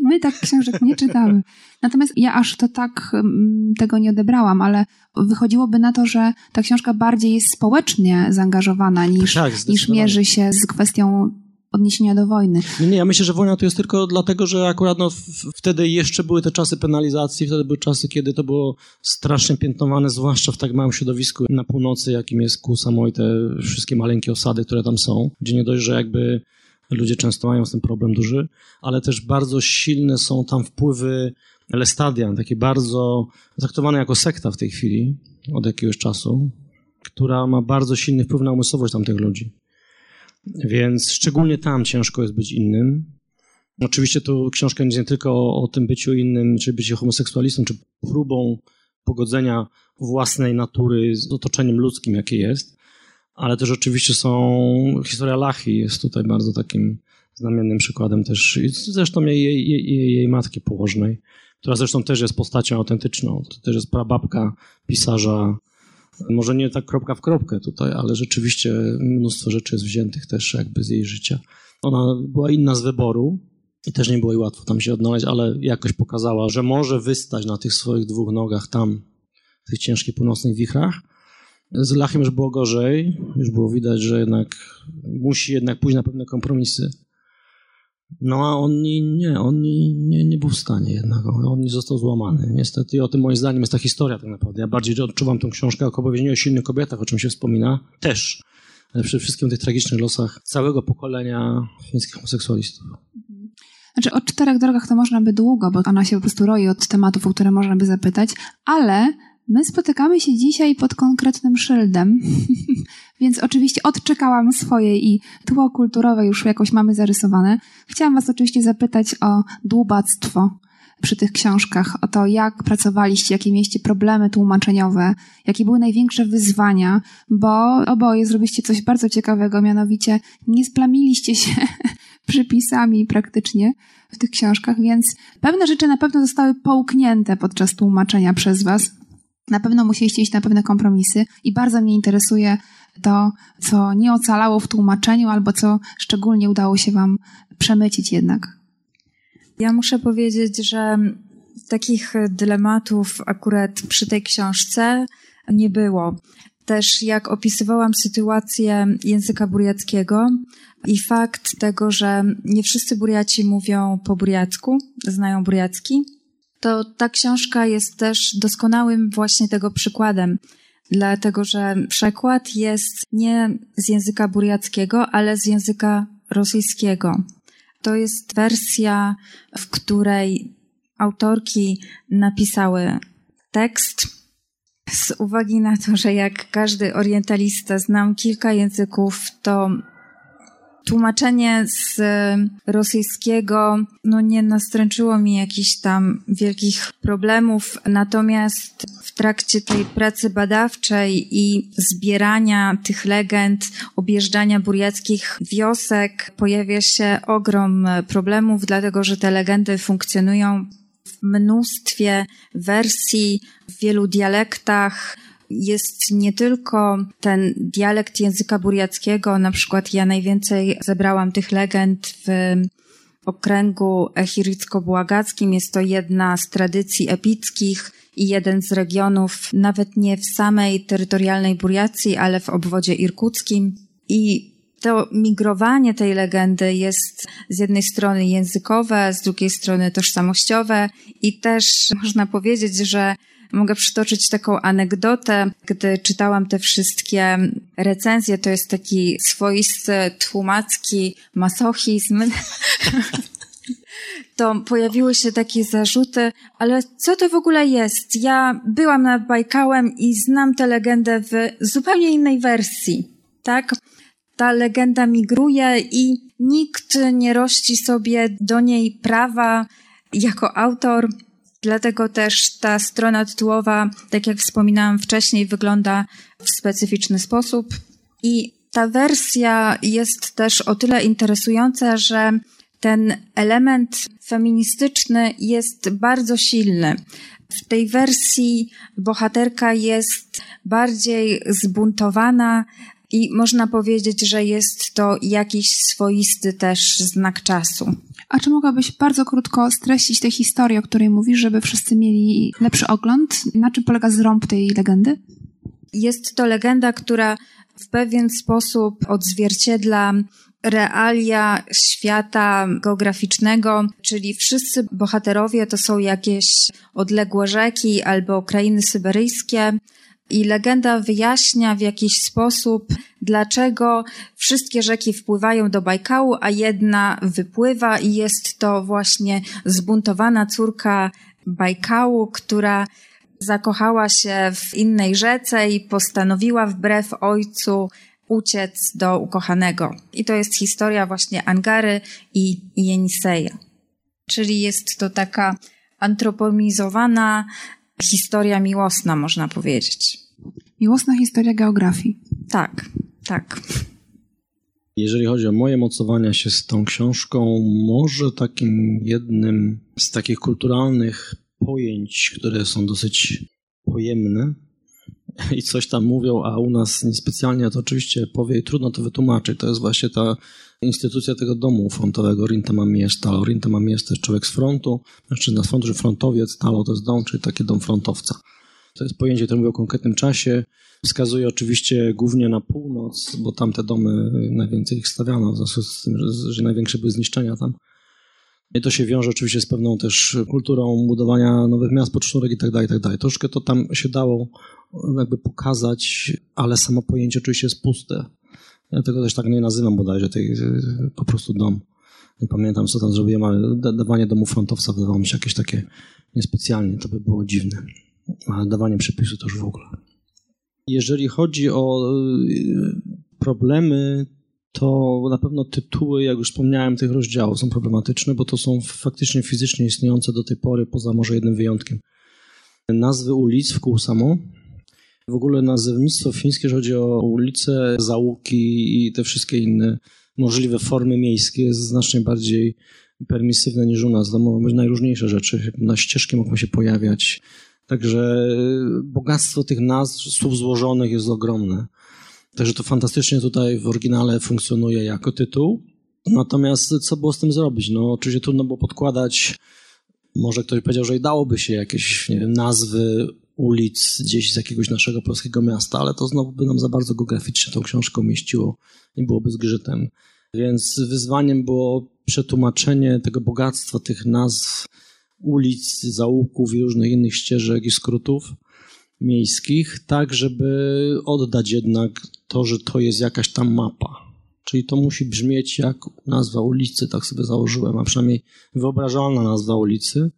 My tak książek nie czytamy. Natomiast ja aż to tak mm, tego nie odebrałam, ale wychodziłoby na to, że ta książka bardziej jest społecznie zaangażowana niż, tak, niż mierzy się z kwestią odniesienia do wojny. Nie, nie, ja myślę, że wojna to jest tylko dlatego, że akurat no, wtedy jeszcze były te czasy penalizacji, wtedy były czasy, kiedy to było strasznie piętnowane, zwłaszcza w tak małym środowisku na północy, jakim jest Kusamo i te wszystkie maleńkie osady, które tam są, gdzie nie dość, że jakby ludzie często mają z tym problem duży, ale też bardzo silne są tam wpływy Lestadian, takie bardzo traktowane jako sekta w tej chwili, od jakiegoś czasu, która ma bardzo silny wpływ na umysłowość tamtych ludzi. Więc szczególnie tam ciężko jest być innym. Oczywiście to książka nie tylko o, tym byciu innym, czy byciu homoseksualistą, czy próbą pogodzenia własnej natury z otoczeniem ludzkim, jakie jest, ale też oczywiście są, historia Lachi jest tutaj bardzo takim znamiennym przykładem też, zresztą jej, jej, jej matki położnej, która zresztą też jest postacią autentyczną, to też jest prababka pisarza może nie tak kropka w kropkę tutaj, ale rzeczywiście mnóstwo rzeczy jest wziętych też jakby z jej życia. Ona była inna z wyboru i też nie było jej łatwo tam się odnaleźć, ale jakoś pokazała, że może wystać na tych swoich dwóch nogach tam, w tych ciężkich północnych wichrach. Z Lachem już było gorzej, już było widać, że jednak musi jednak pójść na pewne kompromisy. No a on nie, on nie, nie, był w stanie jednak, on nie został złamany. Niestety o tym moim zdaniem jest ta historia tak naprawdę. Ja bardziej odczuwam tę książkę jako opowiedzenie o silnych kobietach, o czym się wspomina, też. Ale przede wszystkim o tych tragicznych losach całego pokolenia fińskich homoseksualistów. Znaczy o czterech drogach to można by długo, bo ona się po prostu roi od tematów, o które można by zapytać, ale My spotykamy się dzisiaj pod konkretnym szyldem, [laughs] więc oczywiście odczekałam swoje i tło kulturowe już jakoś mamy zarysowane. Chciałam Was oczywiście zapytać o dłubactwo przy tych książkach, o to, jak pracowaliście, jakie mieliście problemy tłumaczeniowe, jakie były największe wyzwania, bo oboje zrobiliście coś bardzo ciekawego, mianowicie nie splamiliście się [laughs] przypisami praktycznie w tych książkach, więc pewne rzeczy na pewno zostały połknięte podczas tłumaczenia przez Was. Na pewno musieliście iść na pewne kompromisy i bardzo mnie interesuje to, co nie ocalało w tłumaczeniu, albo co szczególnie udało się Wam przemycić jednak. Ja muszę powiedzieć, że takich dylematów akurat przy tej książce nie było. Też jak opisywałam sytuację języka buriackiego i fakt tego, że nie wszyscy buriaci mówią po buriacku, znają buriacki, to ta książka jest też doskonałym właśnie tego przykładem, dlatego że przekład jest nie z języka buriackiego, ale z języka rosyjskiego. To jest wersja, w której autorki napisały tekst. Z uwagi na to, że jak każdy orientalista znam kilka języków, to Tłumaczenie z rosyjskiego no nie nastręczyło mi jakichś tam wielkich problemów, natomiast w trakcie tej pracy badawczej i zbierania tych legend, objeżdżania buriackich wiosek pojawia się ogrom problemów, dlatego że te legendy funkcjonują w mnóstwie wersji, w wielu dialektach, jest nie tylko ten dialekt języka buriackiego, na przykład ja najwięcej zebrałam tych legend w okręgu echiricko-błagackim. Jest to jedna z tradycji epickich i jeden z regionów, nawet nie w samej terytorialnej Buriacji, ale w obwodzie irkuckim. I to migrowanie tej legendy jest z jednej strony językowe, z drugiej strony tożsamościowe i też można powiedzieć, że Mogę przytoczyć taką anegdotę, gdy czytałam te wszystkie recenzje, to jest taki swoisty tłumacki masochizm. [laughs] to pojawiły się takie zarzuty, ale co to w ogóle jest? Ja byłam nad Bajkałem i znam tę legendę w zupełnie innej wersji, tak? Ta legenda migruje i nikt nie rości sobie do niej prawa jako autor. Dlatego też ta strona tytułowa, tak jak wspominałam wcześniej, wygląda w specyficzny sposób. I ta wersja jest też o tyle interesująca, że ten element feministyczny jest bardzo silny. W tej wersji bohaterka jest bardziej zbuntowana i można powiedzieć, że jest to jakiś swoisty też znak czasu. A czy mogłabyś bardzo krótko streścić tę historię, o której mówisz, żeby wszyscy mieli lepszy ogląd? Na czym polega zrąb tej legendy? Jest to legenda, która w pewien sposób odzwierciedla realia świata geograficznego, czyli wszyscy bohaterowie to są jakieś odległe rzeki albo krainy syberyjskie. I legenda wyjaśnia w jakiś sposób, dlaczego wszystkie rzeki wpływają do Bajkału, a jedna wypływa i jest to właśnie zbuntowana córka Bajkału, która zakochała się w innej rzece i postanowiła wbrew ojcu uciec do ukochanego. I to jest historia właśnie Angary i Jeniseja. Czyli jest to taka antropomizowana historia miłosna, można powiedzieć. Miłosna historia geografii. Tak, tak. Jeżeli chodzi o moje mocowania się z tą książką, może takim jednym z takich kulturalnych pojęć, które są dosyć pojemne i coś tam mówią, a u nas niespecjalnie to oczywiście powie i trudno to wytłumaczyć. To jest właśnie ta instytucja tego domu frontowego Rintama Miesta. Rintama Miesta jest człowiek z frontu, mężczyzna z frontu, że frontowiec, Talo to jest dom, czyli taki dom frontowca. To jest pojęcie, które mówi o konkretnym czasie. Wskazuje oczywiście głównie na północ, bo tam te domy najwięcej ich stawiano, w związku z tym, że, największe były zniszczenia tam. I to się wiąże oczywiście z pewną też kulturą budowania nowych miast, pocztówek i tak dalej, i tak dalej. Troszkę to tam się dało jakby pokazać, ale samo pojęcie oczywiście jest puste. Ja tego też tak nie nazywam bodajże, tej, po prostu dom. Nie pamiętam, co tam zrobiłem, ale dawanie domu frontowca wydawało mi się jakieś takie niespecjalnie, to by było dziwne. Ale dawanie przepisu to już w ogóle. Jeżeli chodzi o y, problemy, to na pewno tytuły, jak już wspomniałem, tych rozdziałów są problematyczne, bo to są faktycznie fizycznie istniejące do tej pory, poza może jednym wyjątkiem. Nazwy ulic w kół samo. W ogóle nazewnictwo fińskie, jeżeli chodzi o ulice, załuki i te wszystkie inne możliwe formy miejskie, jest znacznie bardziej permisywne niż u nas. Tam mogą być najróżniejsze rzeczy. Na ścieżki mogą się pojawiać. Także bogactwo tych nazw, słów złożonych jest ogromne. Także to fantastycznie tutaj w oryginale funkcjonuje jako tytuł. Natomiast co było z tym zrobić? No oczywiście trudno było podkładać, może ktoś powiedział, że dałoby się jakieś nie wiem, nazwy ulic gdzieś z jakiegoś naszego polskiego miasta, ale to znowu by nam za bardzo geograficznie tą książkę umieściło i byłoby zgrzytem. Więc wyzwaniem było przetłumaczenie tego bogactwa tych nazw ulic, zaułków i różnych innych ścieżek i skrótów miejskich, tak żeby oddać jednak to, że to jest jakaś tam mapa. Czyli to musi brzmieć jak nazwa ulicy, tak sobie założyłem, a przynajmniej wyobrażalna nazwa ulicy.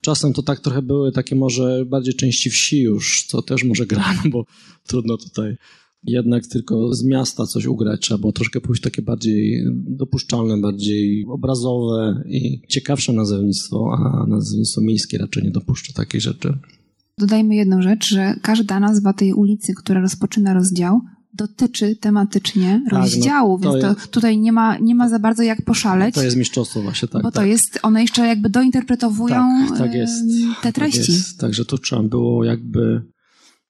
Czasem to tak trochę były takie może bardziej części wsi już, co też może gra, no bo trudno tutaj jednak tylko z miasta coś ugrać, trzeba było troszkę pójść takie bardziej dopuszczalne, bardziej obrazowe i ciekawsze nazewnictwo, a nazewnictwo miejskie raczej nie dopuszcza takiej rzeczy. Dodajmy jedną rzecz, że każda nazwa tej ulicy, która rozpoczyna rozdział, dotyczy tematycznie tak, no, rozdziału, no, więc to jest, tutaj nie ma, nie ma za bardzo jak poszaleć. To jest mistrzostwo właśnie, tak. Bo tak. to jest, one jeszcze jakby dointerpretowują tak, tak jest, te treści. Tak jest. Także tu trzeba było jakby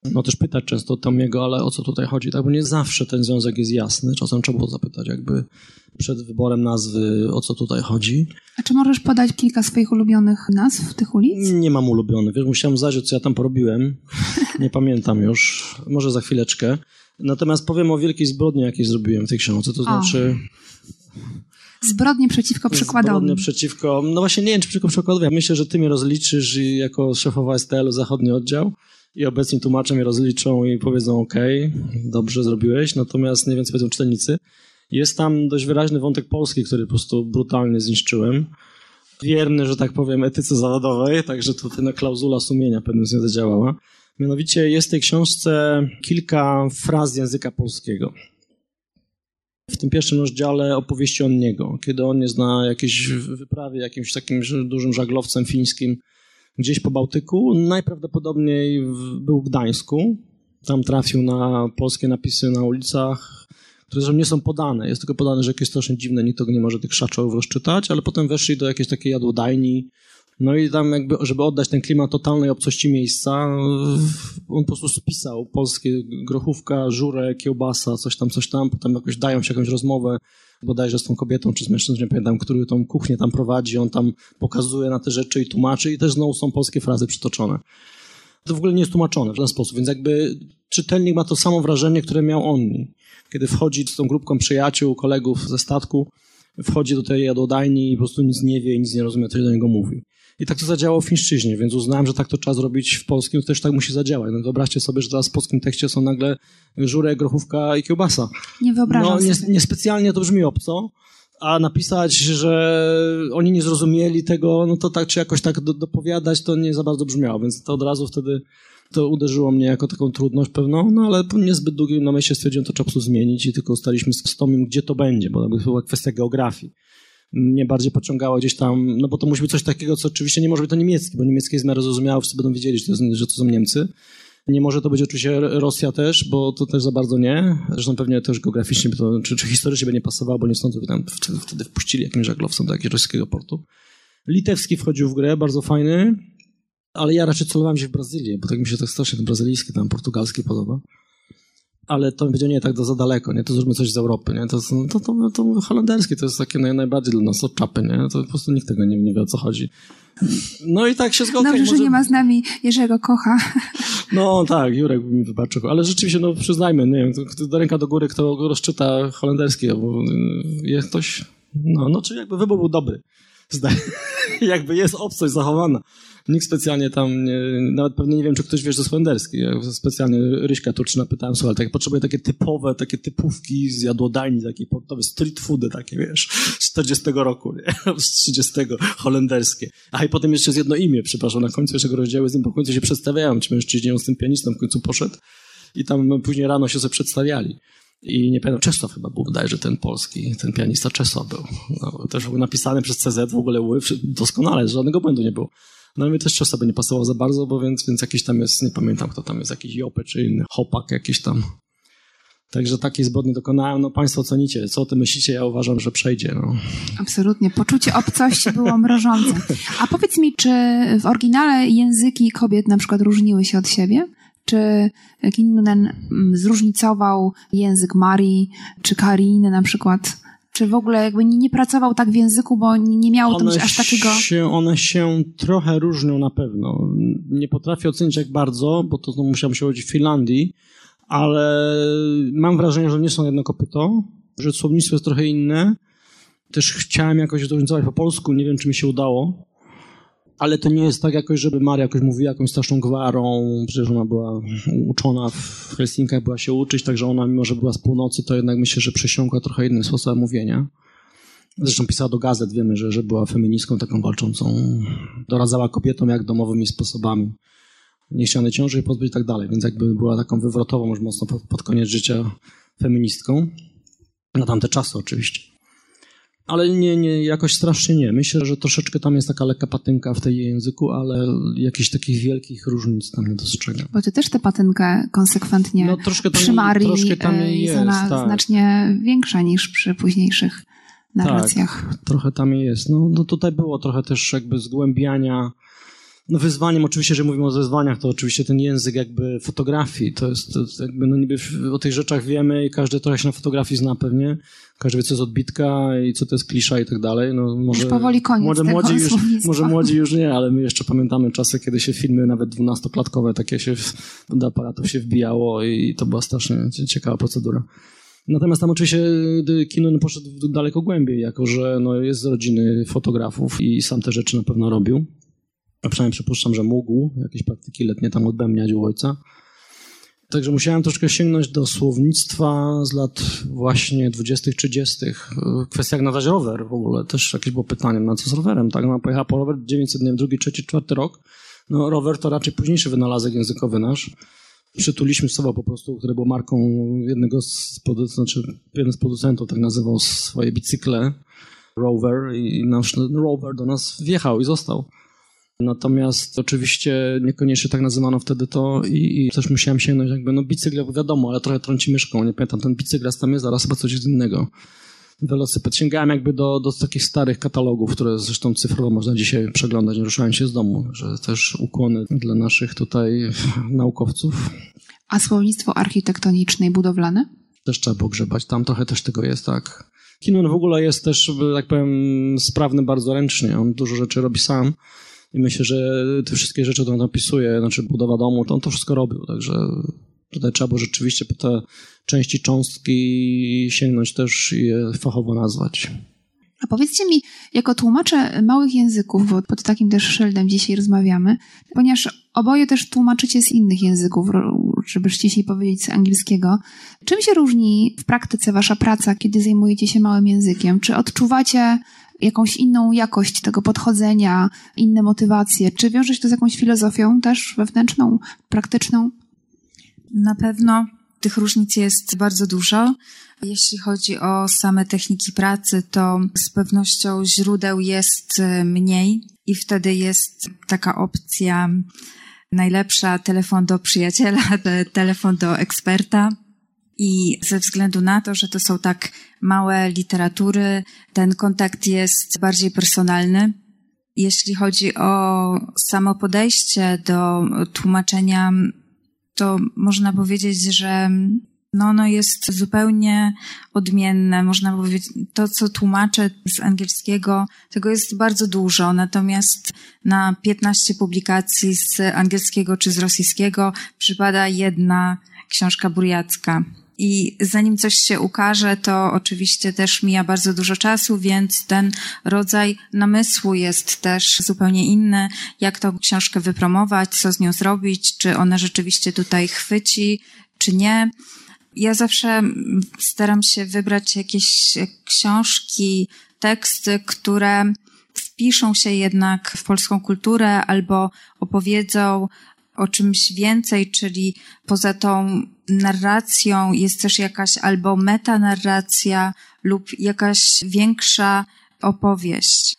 no też pytać często Tomiego, ale o co tutaj chodzi, tak, bo nie zawsze ten związek jest jasny, czasem trzeba było zapytać jakby przed wyborem nazwy, o co tutaj chodzi. A czy możesz podać kilka swoich ulubionych nazw tych ulic? Nie mam ulubionych, wiesz, musiałem zajrzeć, co ja tam porobiłem, nie pamiętam już, może za chwileczkę. Natomiast powiem o wielkiej zbrodni, jakiej zrobiłem w tej książce, to znaczy... Zbrodnie przeciwko przykładowym. Zbrodnie przeciwko, no właśnie nie wiem, czy przeciwko przykładowym. Myślę, że ty mnie rozliczysz jako szefowa STL-u Zachodni Oddział i obecni tłumacze mnie rozliczą i powiedzą ok, dobrze zrobiłeś, natomiast nie co powiedzą czytelnicy. Jest tam dość wyraźny wątek polski, który po prostu brutalnie zniszczyłem. Wierny, że tak powiem, etyce zawodowej, także tutaj na klauzula sumienia pewnie nie zadziałała. Mianowicie jest w tej książce kilka fraz języka polskiego. W tym pierwszym rozdziale opowieści o niego, kiedy on jest na jakiejś wyprawie, jakimś takim dużym żaglowcem fińskim, gdzieś po Bałtyku. Najprawdopodobniej był w Gdańsku. Tam trafił na polskie napisy na ulicach, które zresztą nie są podane. Jest tylko podane, że jakieś strasznie dziwne, nikt nie może tych szaczołów rozczytać, ale potem weszli do jakiejś takiej jadłodajni, no i tam jakby, żeby oddać ten klimat totalnej obcości miejsca, on po prostu spisał polskie grochówka, żurę, kiełbasa, coś tam, coś tam, potem jakoś dają się jakąś rozmowę, bodajże z tą kobietą czy z mężczyzną, nie pamiętam, który tą kuchnię tam prowadzi, on tam pokazuje na te rzeczy i tłumaczy i też znowu są polskie frazy przytoczone. To w ogóle nie jest tłumaczone w ten sposób, więc jakby czytelnik ma to samo wrażenie, które miał on. Kiedy wchodzi z tą grupką przyjaciół, kolegów ze statku, wchodzi do tej jadłodajni i po prostu nic nie wie i nic nie rozumie, co się do niego mówi. I tak to zadziałało w fińszczyźnie, więc uznałem, że tak to trzeba zrobić w polskim, to też tak musi zadziałać. No wyobraźcie sobie, że teraz w polskim tekście są nagle żurek, grochówka i kiełbasa. Nie wyobrażam no, nie, sobie. Niespecjalnie to brzmi obco, a napisać, że oni nie zrozumieli tego, no to tak, czy jakoś tak do, dopowiadać, to nie za bardzo brzmiało, więc to od razu wtedy to uderzyło mnie jako taką trudność pewną, no ale po niezbyt długim namyśle stwierdziłem, to trzeba po zmienić i tylko ustaliśmy z Tomim, gdzie to będzie, bo to była kwestia geografii mnie bardziej pociągało gdzieś tam, no bo to musi być coś takiego, co oczywiście nie może być to niemiecki, bo niemiecki jest w miarę zrozumiałe, wszyscy będą wiedzieli, że to, jest, że to są Niemcy. Nie może to być oczywiście Rosja też, bo to też za bardzo nie. Zresztą pewnie też geograficznie, to, czy, czy historycznie by nie pasowało, bo nie sądzę, by tam wtedy, wtedy wpuścili jakimś żaglowcom do jakiegoś rosyjskiego portu. Litewski wchodził w grę, bardzo fajny, ale ja raczej celowałem się w Brazylię, bo tak mi się tak strasznie ten brazylijski, tam portugalski podoba ale to będzie nie tak to za daleko, nie? To zróbmy coś z Europy, nie? To, to, to, to holenderskie to jest takie naj, najbardziej dla nas od czapy, nie? To po prostu nikt tego nie, nie wie, o co chodzi. No i tak się zgodzę. Dobrze, może... że nie ma z nami Jerzego Kocha. [laughs] No tak, Jurek mi wybaczył, ale rzeczywiście, no przyznajmy, nie wiem, do ręka do góry, kto rozczyta holenderski, albo jest ktoś, no, no, czyli jakby wybór był dobry. Zdaje, [laughs] jakby jest obcość zachowana. Nikt specjalnie tam, nie, nawet pewnie nie wiem, czy ktoś wie, że jest holenderski. Ja specjalnie Ryśka Turczyna pytałem, słuchaj, tak, potrzebuję takie typowe, takie typówki z jadłodajni, takie portowe street foody, takie, wiesz, z 40 roku, nie? [laughs] z 30 holenderskie. A i potem jeszcze jest jedno imię, przepraszam, na końcu jeszcze rozdziału z nim po końcu się przedstawiają, ci mężczyźni, z tym pianistą w końcu poszedł i tam później rano się sobie przedstawiali. I nie pamiętam, Czesław chyba był, że ten polski, ten pianista Czesław był. No, też był napisany przez CZ, w ogóle doskonale, żadnego błędu nie było. No mi też Czesław by nie pasował za bardzo, bo więc, więc jakiś tam jest, nie pamiętam kto tam jest, jakiś Jopy czy inny Hopak jakiś tam. Także takiej zbrodni dokonałem. No państwo cenicie. Co o tym myślicie? Ja uważam, że przejdzie. No. Absolutnie. Poczucie obcości było mrożące. A powiedz mi, czy w oryginale języki kobiet na przykład różniły się od siebie? Czy Kinnunen mm, zróżnicował język Marii, czy Kariny na przykład? Czy w ogóle jakby nie, nie pracował tak w języku, bo nie miało tam aż takiego... Się, one się trochę różnią na pewno. Nie potrafię ocenić jak bardzo, bo to, to musiałem się urodzić w Finlandii, ale mam wrażenie, że nie są jedno kopyto, że słownictwo jest trochę inne. Też chciałem jakoś zróżnicować po polsku, nie wiem, czy mi się udało ale to nie jest tak jakoś, żeby Maria jakoś mówiła jakąś straszną gwarą, przecież ona była uczona w Helsinkach, była się uczyć, także ona mimo, że była z północy, to jednak myślę, że przesiąkła trochę innym sposobem mówienia. Zresztą pisała do gazet, wiemy, że, że była feministką taką walczącą, doradzała kobietom jak domowymi sposobami niechcianej ciąży i pozbyć i tak dalej, więc jakby była taką wywrotową już mocno pod, pod koniec życia feministką. Na tamte czasy oczywiście ale nie, nie, jakoś strasznie nie. Myślę, że troszeczkę tam jest taka lekka patynka w tej języku, ale jakichś takich wielkich różnic tam nie dostrzegam. Bo ty też tę patynkę konsekwentnie no, troszkę tam, przy Marii troszkę tam jest, jest ona tak. znacznie większa niż przy późniejszych narracjach. Tak, trochę tam jest. No, no tutaj było trochę też jakby zgłębiania No wyzwaniem oczywiście, że mówimy o wyzwaniach, to oczywiście ten język jakby fotografii, to jest, to jest jakby, no niby o tych rzeczach wiemy i każdy trochę się na fotografii zna pewnie, każdy wie co jest odbitka i co to jest klisza i tak dalej. No może, już powoli koniec może młodzi już, Może młodzi już nie, ale my jeszcze pamiętamy czasy, kiedy się filmy nawet dwunastoklatkowe takie się do aparatów się wbijało i to była strasznie ciekawa procedura. Natomiast tam oczywiście kino poszedł daleko głębiej, jako że no, jest z rodziny fotografów i sam te rzeczy na pewno robił. A przynajmniej przypuszczam, że mógł jakieś praktyki letnie tam odbębniać u ojca. Także musiałem troszkę sięgnąć do słownictwa z lat właśnie 20., 30. Kwestia jak nadać rower w ogóle, też jakieś było pytanie, no co z rowerem, tak? No, pojechała po rower 900, nie wiem, drugi, trzeci, czwarty rok. No rower to raczej późniejszy wynalazek językowy nasz. Przytuliśmy słowo po prostu, które było marką jednego z, znaczy jeden z producentów tak nazywał swoje bicykle, rower i nasz rower do nas wjechał i został. Natomiast oczywiście niekoniecznie tak nazywano wtedy to i, i też musiałem sięgnąć jakby, no bicykl wiadomo, ale trochę trąci myszką, nie pamiętam, ten bicykl tam jest, zaraz chyba coś innego. Velociped. Sięgałem jakby do, do takich starych katalogów, które zresztą cyfrowo można dzisiaj przeglądać, nie ruszałem się z domu, że też ukłony dla naszych tutaj [laughs] naukowców. A słownictwo architektoniczne i budowlane? Też trzeba pogrzebać, tam trochę też tego jest, tak. Kinon w ogóle jest też, tak powiem, sprawny bardzo ręcznie, on dużo rzeczy robi sam i myślę, że te wszystkie rzeczy, które on opisuje, znaczy budowa domu, to on to wszystko robił, także tutaj trzeba było rzeczywiście po te części cząstki sięgnąć też i je fachowo nazwać. A powiedzcie mi, jako tłumacze małych języków, bo pod takim też szyldem dzisiaj rozmawiamy, ponieważ oboje też tłumaczycie z innych języków, żeby ściślej powiedzieć z angielskiego. Czym się różni w praktyce wasza praca, kiedy zajmujecie się małym językiem? Czy odczuwacie jakąś inną jakość tego podchodzenia, inne motywacje? Czy wiąże się to z jakąś filozofią też wewnętrzną, praktyczną? Na pewno tych różnic jest bardzo dużo. Jeśli chodzi o same techniki pracy, to z pewnością źródeł jest e, mniej i wtedy jest taka opcja najlepsza telefon do przyjaciela, [laughs] telefon do eksperta. I ze względu na to, że to są tak małe literatury, ten kontakt jest bardziej personalny. Jeśli chodzi o samo podejście do tłumaczenia, to można powiedzieć, że no ono jest zupełnie odmienne. Można powiedzieć, to co tłumaczę z angielskiego, tego jest bardzo dużo, natomiast na 15 publikacji z angielskiego czy z rosyjskiego przypada jedna książka burjacka. I zanim coś się ukaże, to oczywiście też mija bardzo dużo czasu, więc ten rodzaj namysłu jest też zupełnie inny. Jak tą książkę wypromować, co z nią zrobić, czy ona rzeczywiście tutaj chwyci, czy nie. Ja zawsze staram się wybrać jakieś książki, teksty, które wpiszą się jednak w polską kulturę albo opowiedzą o czymś więcej, czyli poza tą narracją jest też jakaś albo metanarracja lub jakaś większa opowieść.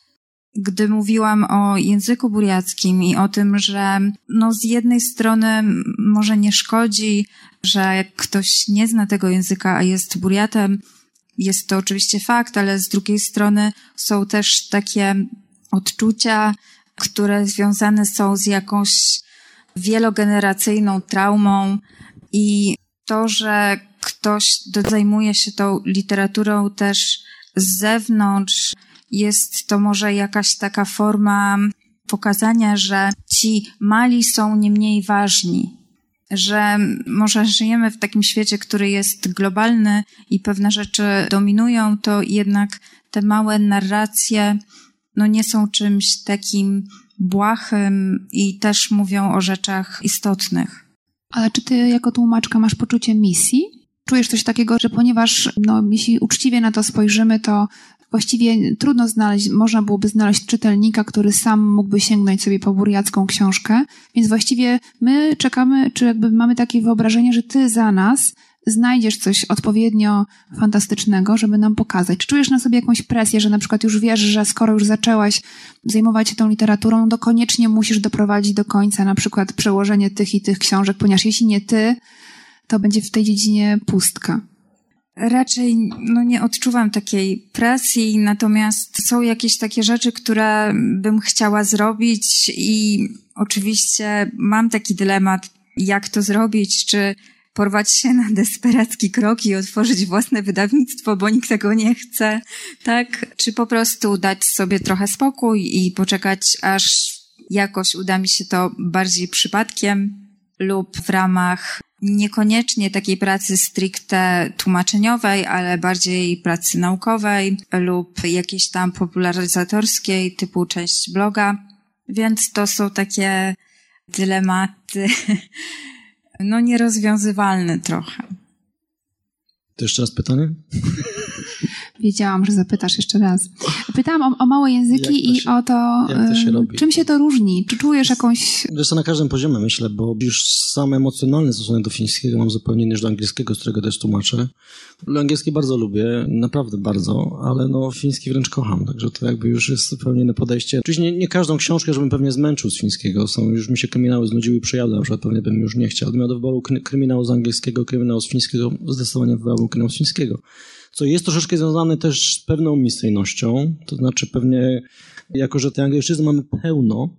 Gdy mówiłam o języku buriackim i o tym, że no z jednej strony może nie szkodzi, że jak ktoś nie zna tego języka, a jest buriatem, jest to oczywiście fakt, ale z drugiej strony są też takie odczucia, które związane są z jakąś wielogeneracyjną traumą i to, że ktoś zajmuje się tą literaturą też z zewnątrz, jest to może jakaś taka forma pokazania, że ci mali są nie mniej ważni, że może żyjemy w takim świecie, który jest globalny i pewne rzeczy dominują, to jednak te małe narracje no nie są czymś takim błahym i też mówią o rzeczach istotnych. Ale czy ty jako tłumaczka masz poczucie misji? Czujesz coś takiego, że ponieważ, no, jeśli uczciwie na to spojrzymy, to właściwie trudno znaleźć, można byłoby znaleźć czytelnika, który sam mógłby sięgnąć sobie po burjacką książkę, więc właściwie my czekamy, czy jakby mamy takie wyobrażenie, że ty za nas znajdziesz coś odpowiednio fantastycznego, żeby nam pokazać. Czy czujesz na sobie jakąś presję, że na przykład już wiesz, że skoro już zaczęłaś zajmować się tą literaturą, to koniecznie musisz doprowadzić do końca na przykład przełożenie tych i tych książek, ponieważ jeśli nie ty, to będzie w tej dziedzinie pustka. Raczej no, nie odczuwam takiej presji, natomiast są jakieś takie rzeczy, które bym chciała zrobić i oczywiście mam taki dylemat, jak to zrobić, czy porwać się na desperacki krok i otworzyć własne wydawnictwo, bo nikt tego nie chce, tak? Czy po prostu dać sobie trochę spokój i poczekać, aż jakoś uda mi się to bardziej przypadkiem lub w ramach niekoniecznie takiej pracy stricte tłumaczeniowej, ale bardziej pracy naukowej lub jakiejś tam popularyzatorskiej typu część bloga. Więc to są takie dylematy, [laughs] no nierozwiązywalne trochę. To jeszcze raz pytanie? Wiedziałam, że zapytasz jeszcze raz. Pytałam o, o małe języki się, i o to, to się robi? czym się to różni? Czy czujesz jakąś... Wiesz to na każdym poziomie myślę, bo już sam emocjonalny stosunek do fińskiego mam zupełnie inny niż do angielskiego, z którego też tłumaczę. Angielski bardzo lubię, naprawdę bardzo, ale no fiński wręcz kocham, także to jakby już jest zupełnie inne podejście. Oczywiście nie, nie każdą książkę, żebym pewnie zmęczył z fińskiego. Są, już mi się kryminały znudziły i przejadły, na przykład pewnie bym już nie chciał. Gdybym miał do wyboru kryminału z angielskiego, kryminału z fińskiego, zdecydowanie wybrałbym kryminał z fińskiego co jest troszeczkę związane też z pewną misyjnością, to znaczy pewnie, jako że tej angielszczyzny mamy pełno,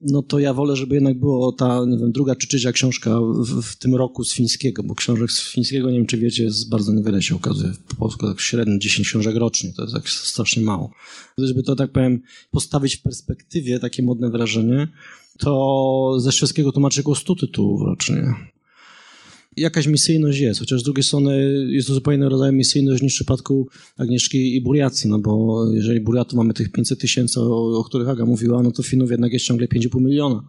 no to ja wolę, żeby jednak było ta, nie wiem, druga czy trzecia książka w, w, tym roku z fińskiego, bo książek z fińskiego, nie wiem czy wiecie, jest bardzo niewiele się okazuje. Po polsku tak średnio 10 książek rocznie, to jest tak strasznie mało. Żeby to, tak powiem, postawić w perspektywie, takie modne wrażenie, to ze szwedzkiego tłumaczy około 100 tytułów rocznie jakaś misyjność jest, chociaż z drugiej strony jest to zupełnie inny rodzaj misyjność niż w przypadku Agnieszki i Buriacji, no bo jeżeli Buriatów mamy tych 500 tysięcy, o, o, których Aga mówiła, no to Finów jednak jest ciągle 5,5 miliona.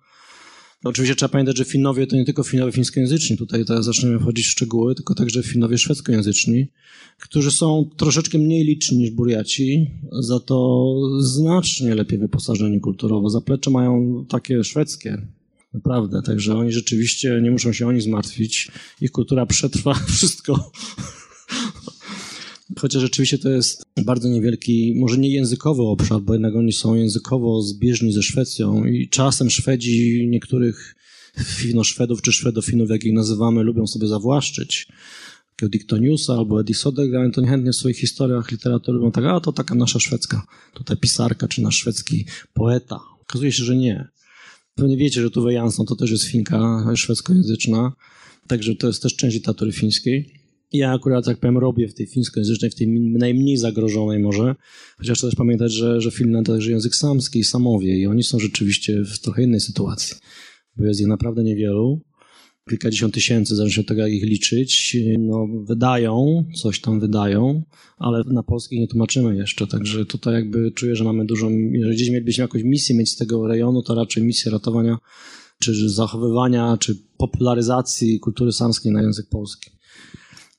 No oczywiście trzeba pamiętać, że Finowie to nie tylko Finowie fińskojęzyczni, tutaj teraz zaczniemy wchodzić w szczegóły, tylko także Finowie szwedzkojęzyczni, którzy są troszeczkę mniej liczni niż Buriaci, za to znacznie lepiej wyposażeni kulturowo. Zaplecze mają takie szwedzkie, Naprawdę, także oni rzeczywiście nie muszą się oni zmartwić. Ich kultura przetrwa [laughs] wszystko. Chociaż rzeczywiście to jest bardzo niewielki, może nie językowy obszar, bo jednak oni są językowo zbieżni ze Szwecją i czasem Szwedzi niektórych Fino-Szwedów czy Szwedofinów, jak ich nazywamy, lubią sobie zawłaszczyć. Takiego Diktoniusa albo Eddie Sodergren, to niechętnie w swoich historiach literatury lubią tak, a to taka nasza szwedzka, tutaj pisarka czy nasz szwedzki poeta. Okazuje się, że nie. Pewnie wiecie, że Tuve Jansson to też jest Finka szwedzkojęzyczna, także to jest też część literatury fińskiej. Ja akurat, tak powiem, robię w tej fińskojęzycznej, w tej najmniej zagrożonej może, chociaż też pamiętać, że, że Finland to także język samski i samowie i oni są rzeczywiście w trochę innej sytuacji, bo jest ich naprawdę niewielu kilkadziesiąt tysięcy, zależy od tego, jak ich liczyć. No, wydają, coś tam wydają, ale na polskich nie tłumaczymy jeszcze, także tutaj jakby czuję, że mamy dużą, jeżeli gdzieś mielibyśmy jakąś misję mieć z tego rejonu, to raczej misję ratowania, czy zachowywania, czy popularyzacji kultury samskiej na język polski.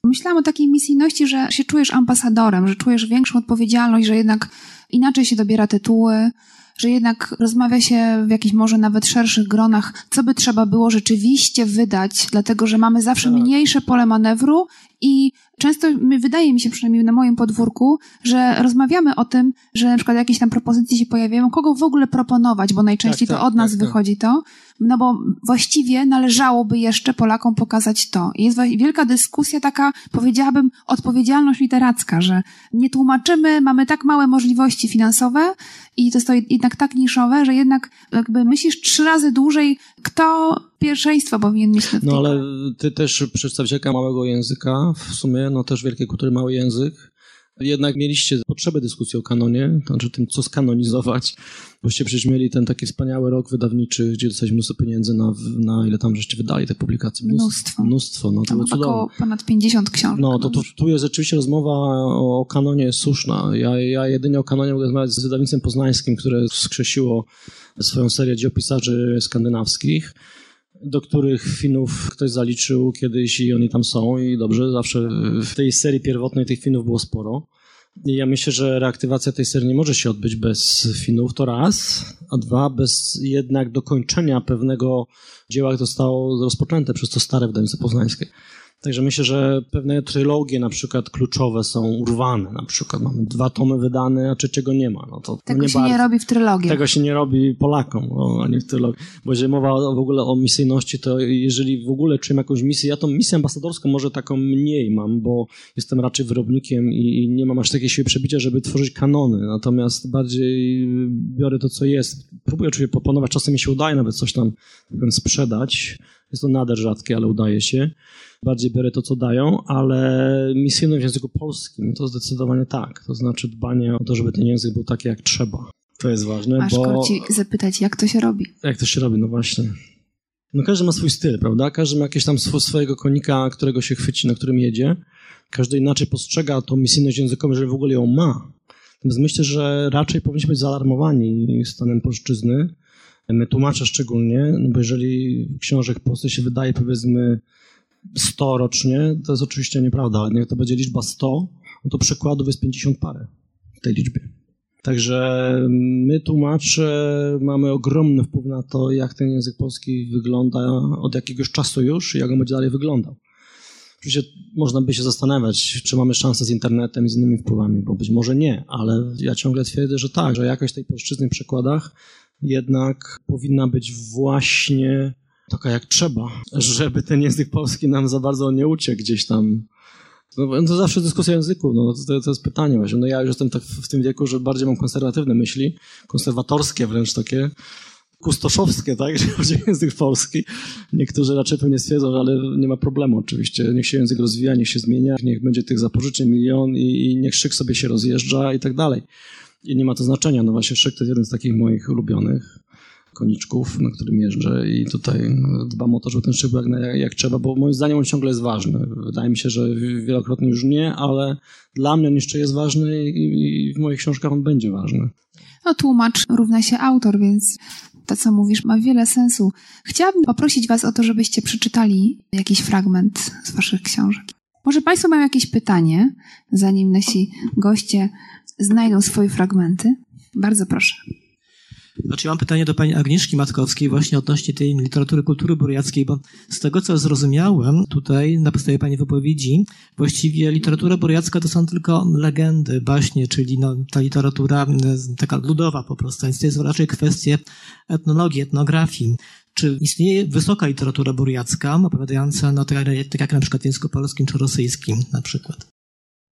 Myślałam o takiej misyjności, że się czujesz ambasadorem, że czujesz większą odpowiedzialność, że jednak inaczej się dobiera tytuły, że jednak rozmawia się w jakichś może nawet szerszych gronach, co by trzeba było rzeczywiście wydać, dlatego że mamy zawsze tak. mniejsze pole manewru i często wydaje mi się, przynajmniej na moim podwórku, że rozmawiamy o tym, że na przykład jakieś tam propozycje się pojawiają, kogo w ogóle proponować, bo najczęściej tak, to tak, od nas tak, tak. wychodzi to, no bo właściwie należałoby jeszcze Polakom pokazać to. I jest wielka dyskusja taka, powiedziałabym, odpowiedzialność literacka, że nie tłumaczymy, mamy tak małe możliwości finansowe i to jest to jednak tak niszowe, że jednak jakby myślisz trzy razy dłużej, kto pierwszeństwo powinien mieć No ale ty też przedstawicielka małego języka, w sumie, no też wielkiej kultury mały język, jednak mieliście potrzebę dyskusji o kanonie, znaczy tym, co skanonizować. Boście przecież mieli ten taki wspaniały rok wydawniczy, gdzie dostaliśmy mnóstwo pieniędzy na, na ile tam żeście wydali te publikacje. Mnóstwo. Mnóstwo, no to było Około ponad 50 książek. No, to tu, tu jest rzeczywiście rozmowa o kanonie słuszna. Ja, ja jedynie o kanonie mogę rozmawiać z wydawnictwem poznańskim, które skrzesiło swoją serię dziejopisarzy skandynawskich do których Finów ktoś zaliczył kiedyś i oni tam są i dobrze, zawsze w tej serii pierwotnej tych Finów było sporo. Ja myślę, że reaktywacja tej serii nie może się odbyć bez Finów, to raz, a dwa, bez jednak dokończenia pewnego dzieła, które zostało rozpoczęte przez to stare wydawnictwo poznańskie. Także myślę, że pewne trylogie na przykład kluczowe są urwane. Na przykład mamy dwa tomy wydane, a trzeciego nie ma. No to Tego nie się bardzo. nie robi w trylogii. Tego się nie robi Polakom, no, ani w trylogii. Bo jeżeli mowa o- w ogóle o misyjności, to jeżeli w ogóle czujemy jakąś misję, ja tą misję ambasadorską może taką mniej mam, bo jestem raczej wyrobnikiem i, i nie mam aż takiej siły przebicia, żeby tworzyć kanony. Natomiast bardziej biorę to, co jest. Próbuję oczywiście proponować, czasem mi się udaje nawet coś tam sprzedać. Jest to nader rzadkie, ale udaje się. Bardziej biorę to, co dają, ale misyjność w języku polskim to zdecydowanie tak. To znaczy dbanie o to, żeby ten język był taki, jak trzeba. To jest ważne, Aż bo zapytać, jak to się robi. jak to się robi, no właśnie. No każdy ma swój styl, prawda? Każdy ma jakieś tam swo- swojego konika, którego się chwyci, na którym jedzie. Każdy inaczej postrzega tą misyjność językową, jeżeli w ogóle ją ma. Natomiast myślę, że raczej powinniśmy być zaalarmowani stanem polszczyzny. My tłumacze szczególnie, no bo jeżeli książek w Polsce się wydaje powiedzmy 100 rocznie, to jest oczywiście nieprawda, ale niech to będzie liczba 100, no to przykładów jest 50 parę w tej liczbie. Także my tłumacze mamy ogromny wpływ na to, jak ten język polski wygląda od jakiegoś czasu już i jak on będzie dalej wyglądał. Oczywiście można by się zastanawiać, czy mamy szansę z internetem i z innymi wpływami, bo być może nie, ale ja ciągle twierdzę, że tak, że jakość tej polszczyzny w przekładach jednak powinna być właśnie taka jak trzeba, żeby ten język polski nam za bardzo nie uciekł gdzieś tam no, to zawsze dyskusja języku, no, to, to jest pytanie właśnie. No, ja już jestem tak w, tym wieku, że bardziej mam konserwatywne myśli, konserwatorskie wręcz takie, kustoszowskie, tak, [laughs] jeżeli chodzi język polski. Niektórzy raczej pewnie stwierdzą, że ale nie ma problemu oczywiście. Niech się język rozwija, niech się zmienia, niech będzie tych zapożyczeń milion i, i niech szyk sobie się rozjeżdża i tak dalej. I nie ma to znaczenia. No właśnie szyk to jeden z takich moich ulubionych koniczków, na którym jeżdżę i tutaj dbam o to, żeby ten szyb jak, jak trzeba, bo moim zdaniem on ciągle jest ważny. Wydaje mi się, że wielokrotnie już nie, ale dla mnie on jeszcze jest ważny i, i w moich książkach on będzie ważny. No tłumacz równa się autor, więc to, co mówisz, ma wiele sensu. Chciałabym poprosić Was o to, żebyście przeczytali jakiś fragment z Waszych książek. Może Państwo mają jakieś pytanie, zanim nasi goście znajdą swoje fragmenty? Bardzo proszę. Znaczy, mam pytanie do pani Agnieszki Matkowskiej właśnie odnośnie tej literatury kultury burjackiej, bo z tego, co zrozumiałem tutaj na podstawie pani wypowiedzi, właściwie literatura burjacka to są tylko legendy, baśnie, czyli no, ta literatura e, taka ludowa po prostu, więc to jest raczej kwestie etnologii, etnografii. Czy istnieje wysoka literatura burjacka, opowiadająca, no, tak, tak jak na przykład w języku polskim czy rosyjskim na przykład?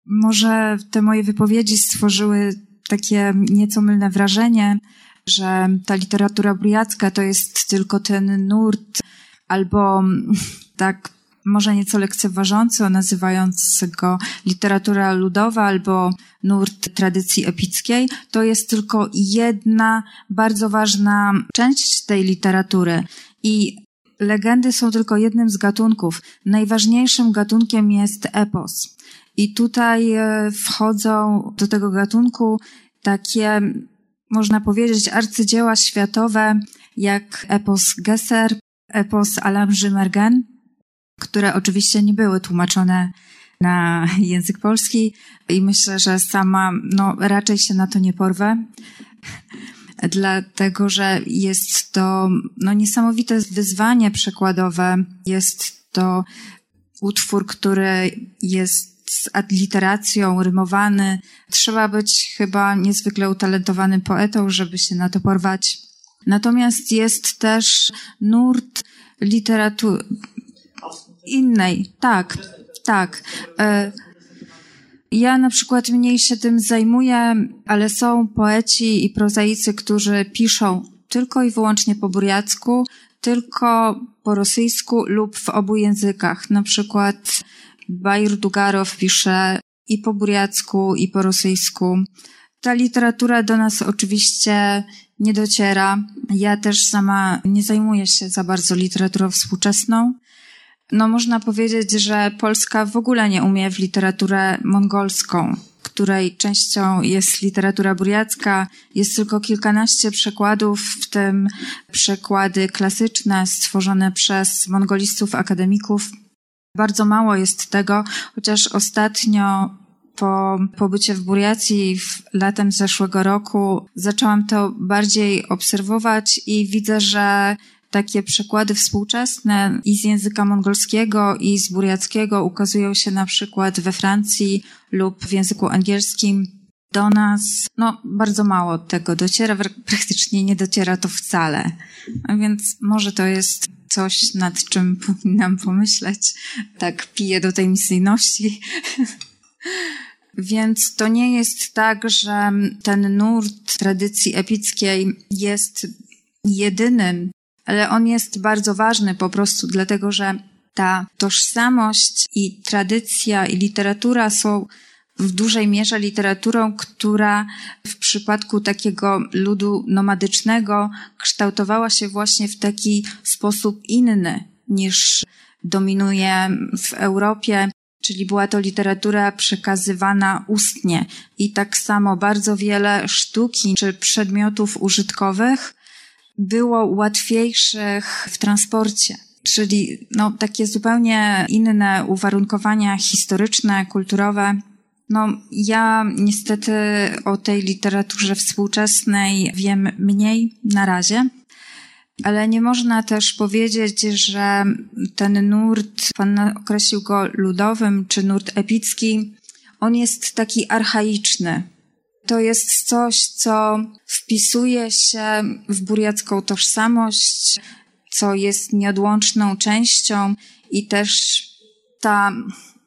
Może te moje wypowiedzi stworzyły takie nieco mylne wrażenie, że ta literatura burjacka to jest tylko ten nurt, albo tak może nieco lekceważąco nazywając go literatura ludowa albo nurt tradycji epickiej, to jest tylko jedna bardzo ważna część tej literatury. I legendy są tylko jednym z gatunków. Najważniejszym gatunkiem jest epos. I tutaj wchodzą do tego gatunku takie można powiedzieć, arcydzieła światowe, jak epos Gesser, epos Alain Mergen, które oczywiście nie były tłumaczone na język polski i myślę, że sama no, raczej się na to nie porwę, dlatego że jest to no, niesamowite wyzwanie przekładowe. Jest to utwór, który jest z adliteracją, rymowany. Trzeba być chyba niezwykle utalentowanym poetą, żeby się na to porwać. Natomiast jest też nurt literatury innej. Tak, tak. Ja na przykład mniej się tym zajmuję, ale są poeci i prozaicy, którzy piszą tylko i wyłącznie po burjacku, tylko po rosyjsku lub w obu językach. Na przykład Bajr Dugarow pisze i po burjacku, i po rosyjsku. Ta literatura do nas oczywiście nie dociera. Ja też sama nie zajmuję się za bardzo literaturą współczesną. No można powiedzieć, że Polska w ogóle nie umie w literaturę mongolską, której częścią jest literatura burjacka. Jest tylko kilkanaście przekładów, w tym przekłady klasyczne stworzone przez mongolistów akademików. Bardzo mało jest tego, chociaż ostatnio po pobycie w Burjacji w latem zeszłego roku zaczęłam to bardziej obserwować i widzę, że takie przekłady współczesne i z języka mongolskiego i z buriackiego ukazują się na przykład we Francji lub w języku angielskim. Do nas, no, bardzo mało tego dociera, praktycznie nie dociera to wcale. A więc może to jest coś, nad czym powinnam pomyśleć. Tak piję do tej misyjności. [laughs] Więc to nie jest tak, że ten nurt tradycji epickiej jest jedynym, ale on jest bardzo ważny po prostu dlatego, że ta tożsamość i tradycja i literatura są w dużej mierze literaturą, która w przypadku takiego ludu nomadycznego kształtowała się właśnie w taki sposób inny niż dominuje w Europie, czyli była to literatura przekazywana ustnie i tak samo bardzo wiele sztuki czy przedmiotów użytkowych było łatwiejszych w transporcie. Czyli no, takie zupełnie inne uwarunkowania historyczne, kulturowe. No, ja niestety o tej literaturze współczesnej wiem mniej na razie, ale nie można też powiedzieć, że ten nurt, pan określił go ludowym, czy nurt epicki, on jest taki archaiczny. To jest coś, co wpisuje się w buriacką tożsamość, co jest nieodłączną częścią i też ta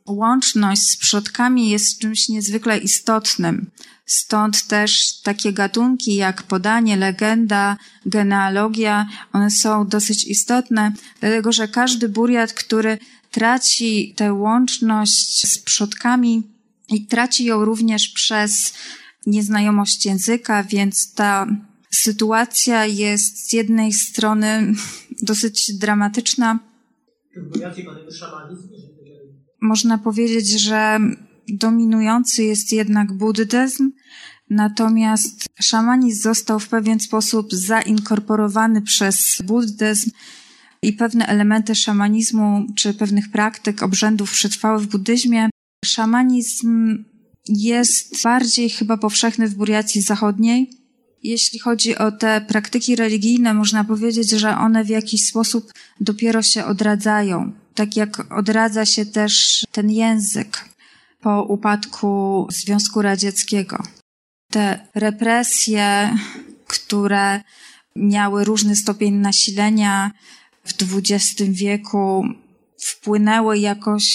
łączność z przodkami jest czymś niezwykle istotnym. Stąd też takie gatunki jak podanie, legenda, genealogia, one są dosyć istotne, dlatego że każdy buriat, który traci tę łączność z przodkami i traci ją również przez nieznajomość języka, więc ta sytuacja jest z jednej strony [laughs] dosyć dramatyczna. Można powiedzieć, że dominujący jest jednak buddyzm, natomiast szamanizm został w pewien sposób zainkorporowany przez buddyzm i pewne elementy szamanizmu czy pewnych praktyk, obrzędów przetrwały w buddyzmie. Szamanizm jest bardziej chyba powszechny w Buriacji Zachodniej. Jeśli chodzi o te praktyki religijne, można powiedzieć, że one w jakiś sposób dopiero się odradzają. Tak jak odradza się też ten język po upadku Związku Radzieckiego. Te represje, które miały różny stopień nasilenia w XX wieku, wpłynęły jakoś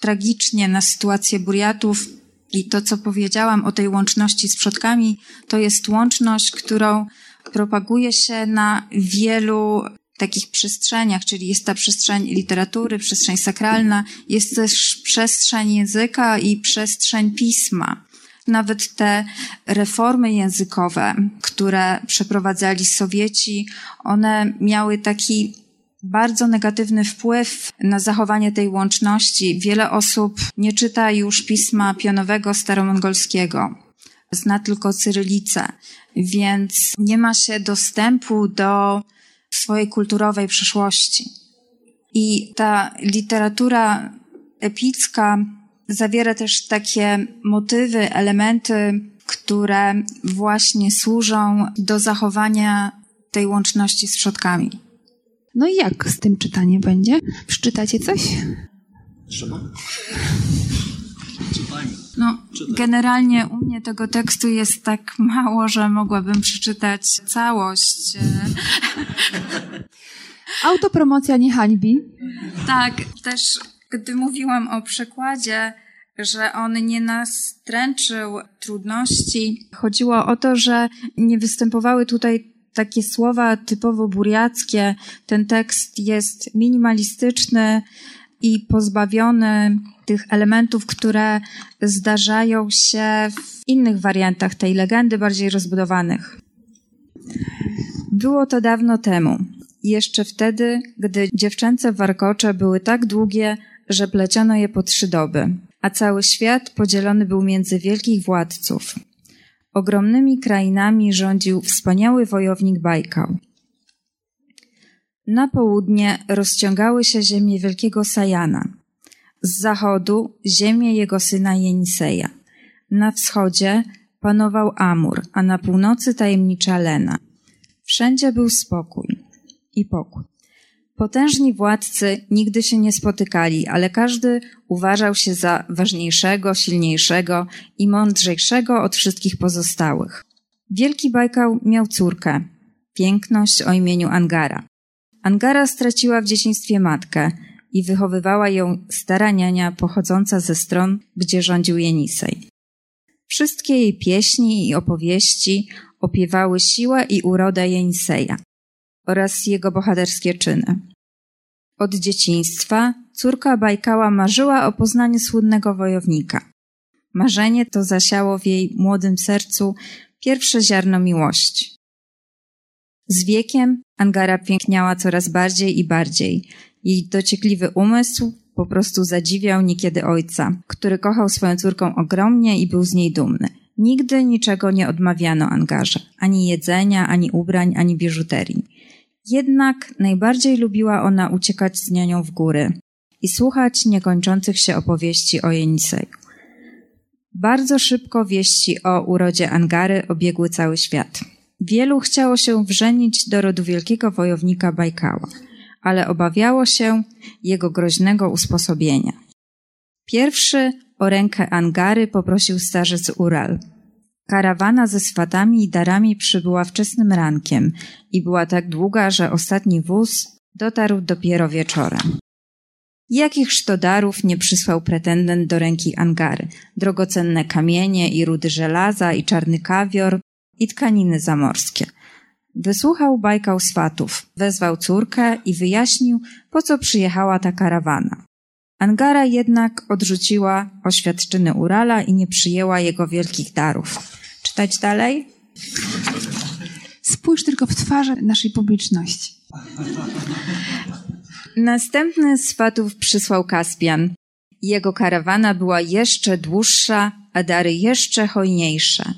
tragicznie na sytuację Buriatów. I to, co powiedziałam o tej łączności z przodkami, to jest łączność, którą propaguje się na wielu takich przestrzeniach, czyli jest ta przestrzeń literatury, przestrzeń sakralna, jest też przestrzeń języka i przestrzeń pisma. Nawet te reformy językowe, które przeprowadzali Sowieci, one miały taki bardzo negatywny wpływ na zachowanie tej łączności. Wiele osób nie czyta już pisma pionowego staromongolskiego. Zna tylko cyrylicę, więc nie ma się dostępu do swojej kulturowej przeszłości. I ta literatura epicka zawiera też takie motywy, elementy, które właśnie służą do zachowania tej łączności z przodkami. No i jak z tym czytaniem będzie? Przeczytacie coś? Trzeba. No, generalnie u mnie tego tekstu jest tak mało, że mogłabym przeczytać całość. [laughs] Autopromocja nie hańbi. Tak, też gdy mówiłam o przekładzie, że on nie nastręczył trudności, chodziło o to, że nie występowały tutaj takie słowa typowo buriackie. Ten tekst jest minimalistyczny i pozbawiony tych elementów, które zdarzają się w innych wariantach tej legendy, bardziej rozbudowanych. Było to dawno temu. Jeszcze wtedy, gdy dziewczęce warkocze były tak długie, że pleciono je po trzy doby, a cały świat podzielony był między wielkich władców. Ogromnymi krainami rządził wspaniały wojownik Bajkał. Na południe rozciągały się ziemie wielkiego Sajana. Z zachodu ziemię jego syna Jeniseja. Na wschodzie panował Amur, a na północy tajemnicza Lena. Wszędzie był spokój i pokój. Potężni władcy nigdy się nie spotykali, ale każdy uważał się za ważniejszego, silniejszego i mądrzejszego od wszystkich pozostałych. Wielki Bajkał miał córkę, piękność o imieniu Angara. Angara straciła w dzieciństwie matkę i wychowywała ją stara niania pochodząca ze stron, gdzie rządził Jenisej. Wszystkie jej pieśni i opowieści opiewały siłę i urodę Jeniseja oraz jego bohaterskie czyny. Od dzieciństwa córka Bajkała marzyła o poznaniu słynnego wojownika. Marzenie to zasiało w jej młodym sercu pierwsze ziarno miłości. Z wiekiem Angara piękniała coraz bardziej i bardziej. Jej dociekliwy umysł po prostu zadziwiał niekiedy ojca, który kochał swoją córkę ogromnie i był z niej dumny. Nigdy niczego nie odmawiano Angarze, ani jedzenia, ani ubrań, ani biżuterii. Jednak najbardziej lubiła ona uciekać z nianią w góry i słuchać niekończących się opowieści o Jeniseju. Bardzo szybko wieści o urodzie Angary obiegły cały świat. Wielu chciało się wrzenić do rodu wielkiego wojownika Bajkała, ale obawiało się jego groźnego usposobienia. Pierwszy o rękę Angary poprosił starzec Ural. Karawana ze swatami i darami przybyła wczesnym rankiem i była tak długa, że ostatni wóz dotarł dopiero wieczorem. Jakichż to darów nie przysłał pretendent do ręki Angary? Drogocenne kamienie i rudy żelaza i czarny kawior i tkaniny zamorskie. Wysłuchał bajkał swatów, wezwał córkę i wyjaśnił, po co przyjechała ta karawana. Angara jednak odrzuciła oświadczyny Urala i nie przyjęła jego wielkich darów. Czytać dalej? Spójrz tylko w twarze naszej publiczności. Następny z swatów przysłał Kaspian. Jego karawana była jeszcze dłuższa, a dary jeszcze hojniejsze.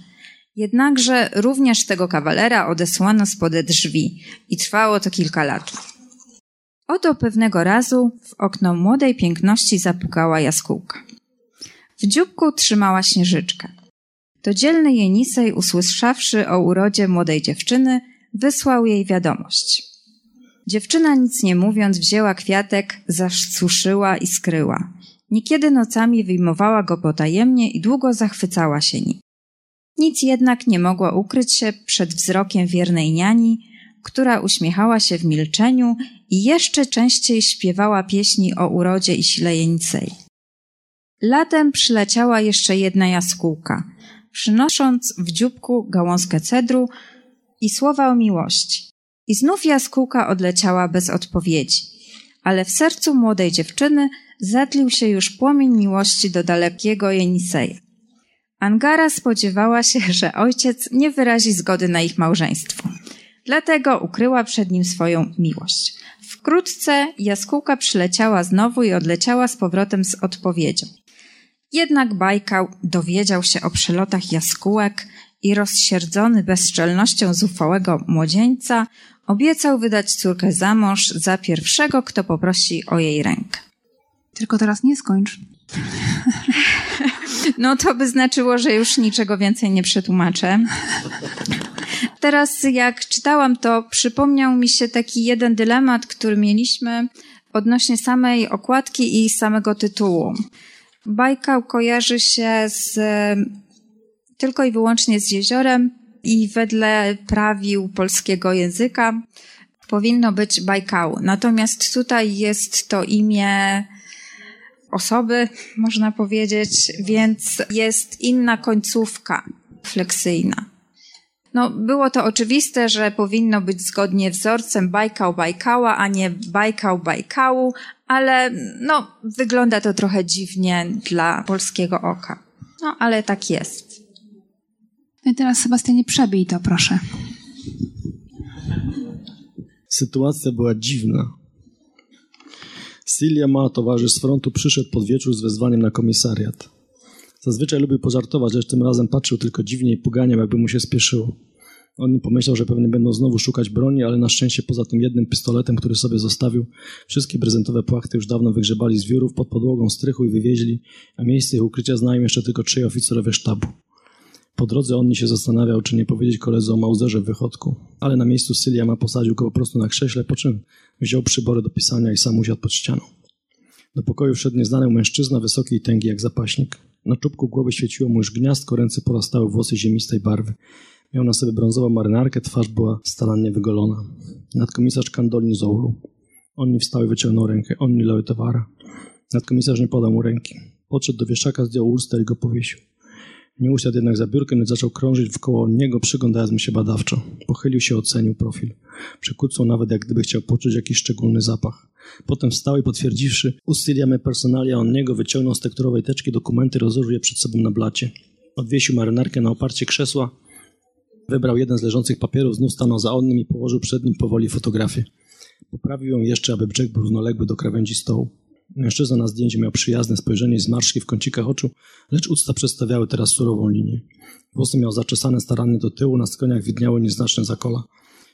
Jednakże również tego kawalera odesłano spod drzwi i trwało to kilka lat. Oto pewnego razu w okno młodej piękności zapukała jaskółka. W dzióbku trzymała śnieżyczkę. To dzielny Jenisej, usłyszawszy o urodzie młodej dziewczyny, wysłał jej wiadomość. Dziewczyna nic nie mówiąc wzięła kwiatek, zasuszyła i skryła. Niekiedy nocami wyjmowała go potajemnie i długo zachwycała się nim. Nic jednak nie mogła ukryć się przed wzrokiem wiernej niani, która uśmiechała się w milczeniu i jeszcze częściej śpiewała pieśni o urodzie i sile Jenisej. Latem przyleciała jeszcze jedna jaskółka, przynosząc w dzióbku gałązkę cedru i słowa o miłości. I znów jaskółka odleciała bez odpowiedzi, ale w sercu młodej dziewczyny zatlił się już płomień miłości do dalekiego Jeniseja. Angara spodziewała się, że ojciec nie wyrazi zgody na ich małżeństwo. Dlatego ukryła przed nim swoją miłość. Wkrótce jaskółka przyleciała znowu i odleciała z powrotem z odpowiedzią. Jednak Bajkał dowiedział się o przelotach jaskółek i rozsierdzony bezczelnością zufałego młodzieńca obiecał wydać córkę za mąż za pierwszego, kto poprosi o jej rękę. Tylko teraz nie skończ. [laughs] No to by znaczyło, że już niczego więcej nie przetłumaczę. Teraz jak czytałam to, przypomniał mi się taki jeden dylemat, który mieliśmy odnośnie samej okładki i samego tytułu. Bajkał kojarzy się z, tylko i wyłącznie z jeziorem i wedle prawił polskiego języka powinno być Bajkał. Natomiast tutaj jest to imię osoby, można powiedzieć, więc jest inna końcówka fleksyjna. No, było to oczywiste, że powinno być zgodnie wzorcem Bajkał Bajkała, a nie Bajkał Bajkału, ale no, wygląda to trochę dziwnie dla polskiego oka. No, ale tak jest. No i teraz, Sebastianie, przebij to, proszę. Sytuacja była dziwna. Celia ma towarzysz z frontu przyszedł pod wieczór z wezwaniem na komisariat. Zazwyczaj lubił pożartować, lecz tym razem patrzył tylko dziwnie i poganiał, jakby mu się spieszyło. On pomyślał, że pewnie będą znowu szukać broni, ale na szczęście poza tym jednym pistoletem, który sobie zostawił, wszystkie prezentowe płachty już dawno wygrzebali z wiórów pod podłogą strychu i wywieźli, a miejsce ich ukrycia znają jeszcze tylko trzej oficerowie sztabu. Po drodze on się zastanawiał, czy nie powiedzieć koledze o Mauzerze w wychodku, ale na miejscu Syliama posadził go po prostu na krześle, po czym wziął przybory do pisania i sam usiadł pod ścianą. Do pokoju wszedł nieznany mężczyzna, wysoki i tęgi jak zapaśnik. Na czubku głowy świeciło mu już gniazdko, ręce porastały włosy ziemistej barwy. Miał na sobie brązową marynarkę, twarz była starannie wygolona. Nadkomisarz Kandolin Zoulu. On mi wstał i wyciągnął rękę. On mi leły towara. Nadkomisarz nie podał mu ręki. Podszedł do wieszaka, zdjął ulster i go powiesił. Nie usiadł jednak za biurkiem, lecz zaczął krążyć wkoło niego, przyglądając mu się badawczo. Pochylił się, ocenił profil. Przykucnął nawet, jak gdyby chciał poczuć jakiś szczególny zapach. Potem wstał i potwierdziwszy ustyliamy personalia on niego, wyciągnął z tekturowej teczki dokumenty, rozłożył je przed sobą na blacie. Odwiesił marynarkę na oparcie krzesła, wybrał jeden z leżących papierów, znów stanął za onnym i położył przed nim powoli fotografię. Poprawił ją jeszcze, aby brzeg był równoległy do krawędzi stołu. Mężczyzna na zdjęciu miał przyjazne spojrzenie i zmarszki w kącikach oczu, lecz usta przedstawiały teraz surową linię. Włosy miał zaczesane starannie do tyłu, na skoniach widniały nieznaczne zakola.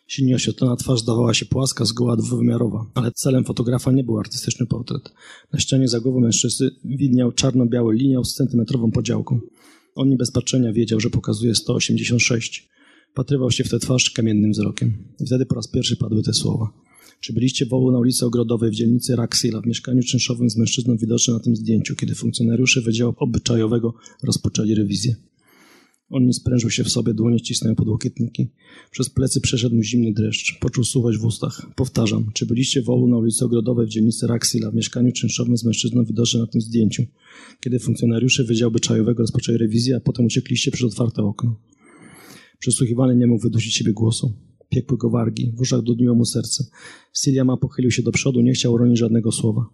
Silnie oświetlona twarz zdawała się płaska, zgoła dwuwymiarowa, ale celem fotografa nie był artystyczny portret. Na ścianie za głową mężczyzny widniał czarno-biały liniał z centymetrową podziałką. On nie bez patrzenia wiedział, że pokazuje 186. Patrywał się w tę twarz kamiennym wzrokiem. I wtedy po raz pierwszy padły te słowa. Czy byliście wołu na ulicy Ogrodowej w dzielnicy Raksila w mieszkaniu czynszowym z mężczyzną widocznym na tym zdjęciu, kiedy funkcjonariusze Wydziału Obyczajowego rozpoczęli rewizję? On nie sprężył się w sobie, dłonie cisnęły podłokietniki. Przez plecy przeszedł mu zimny dreszcz. Poczuł suchość w ustach. Powtarzam, czy byliście wołu na ulicy Ogrodowej w dzielnicy Raksila w mieszkaniu czynszowym z mężczyzną widocznym na tym zdjęciu, kiedy funkcjonariusze Wydziału Obyczajowego rozpoczęli rewizję, a potem uciekliście przez otwarte okno? Przesłuchiwany nie mógł wydusić siebie głosu. Piekły go wargi, w uszach dudniło mu serce. Siliama pochylił się do przodu, nie chciał ronić żadnego słowa.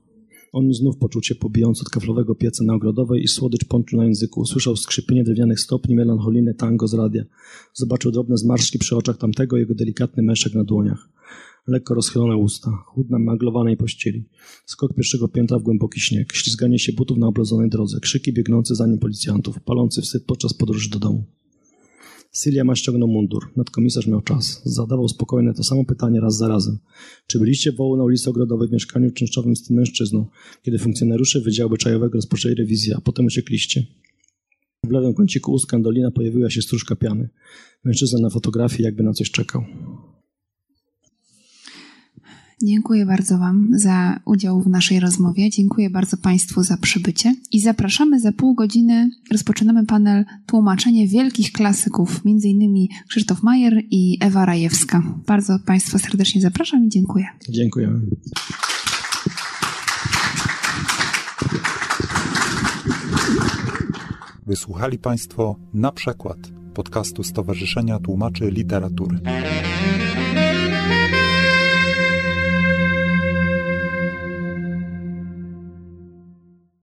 On znów poczuł się pobijając od kaflowego pieca na ogrodowej i słodycz pączu na języku. Usłyszał skrzypienie drewnianych stopni, melancholijne tango z radia. Zobaczył drobne zmarszczki przy oczach tamtego jego delikatny meszek na dłoniach. Lekko rozchylone usta, chłód na maglowanej pościeli. Skok pierwszego piętra w głęboki śnieg, ślizganie się butów na oblodzonej drodze, krzyki biegnące za nim policjantów, palący wstyd podczas podróży do domu. Sylia ma ściągnął mundur. Nadkomisarz miał czas. Zadawał spokojne to samo pytanie raz za razem. Czy byliście wołu na ulicy Ogrodowej w mieszkaniu czynszowym z tym mężczyzną, kiedy funkcjonariusze Wydziału Byczajowego rozpoczęli rewizję, a potem uciekliście? W lewym kąciku ust Kandolina pojawiła się stróżka piany. Mężczyzna na fotografii jakby na coś czekał. Dziękuję bardzo Wam za udział w naszej rozmowie. Dziękuję bardzo Państwu za przybycie. I zapraszamy za pół godziny. Rozpoczynamy panel tłumaczenie wielkich klasyków, między innymi Krzysztof Majer i Ewa Rajewska. Bardzo Państwa serdecznie zapraszam i dziękuję. Dziękujemy. Wysłuchali Państwo na przykład podcastu Stowarzyszenia Tłumaczy Literatury.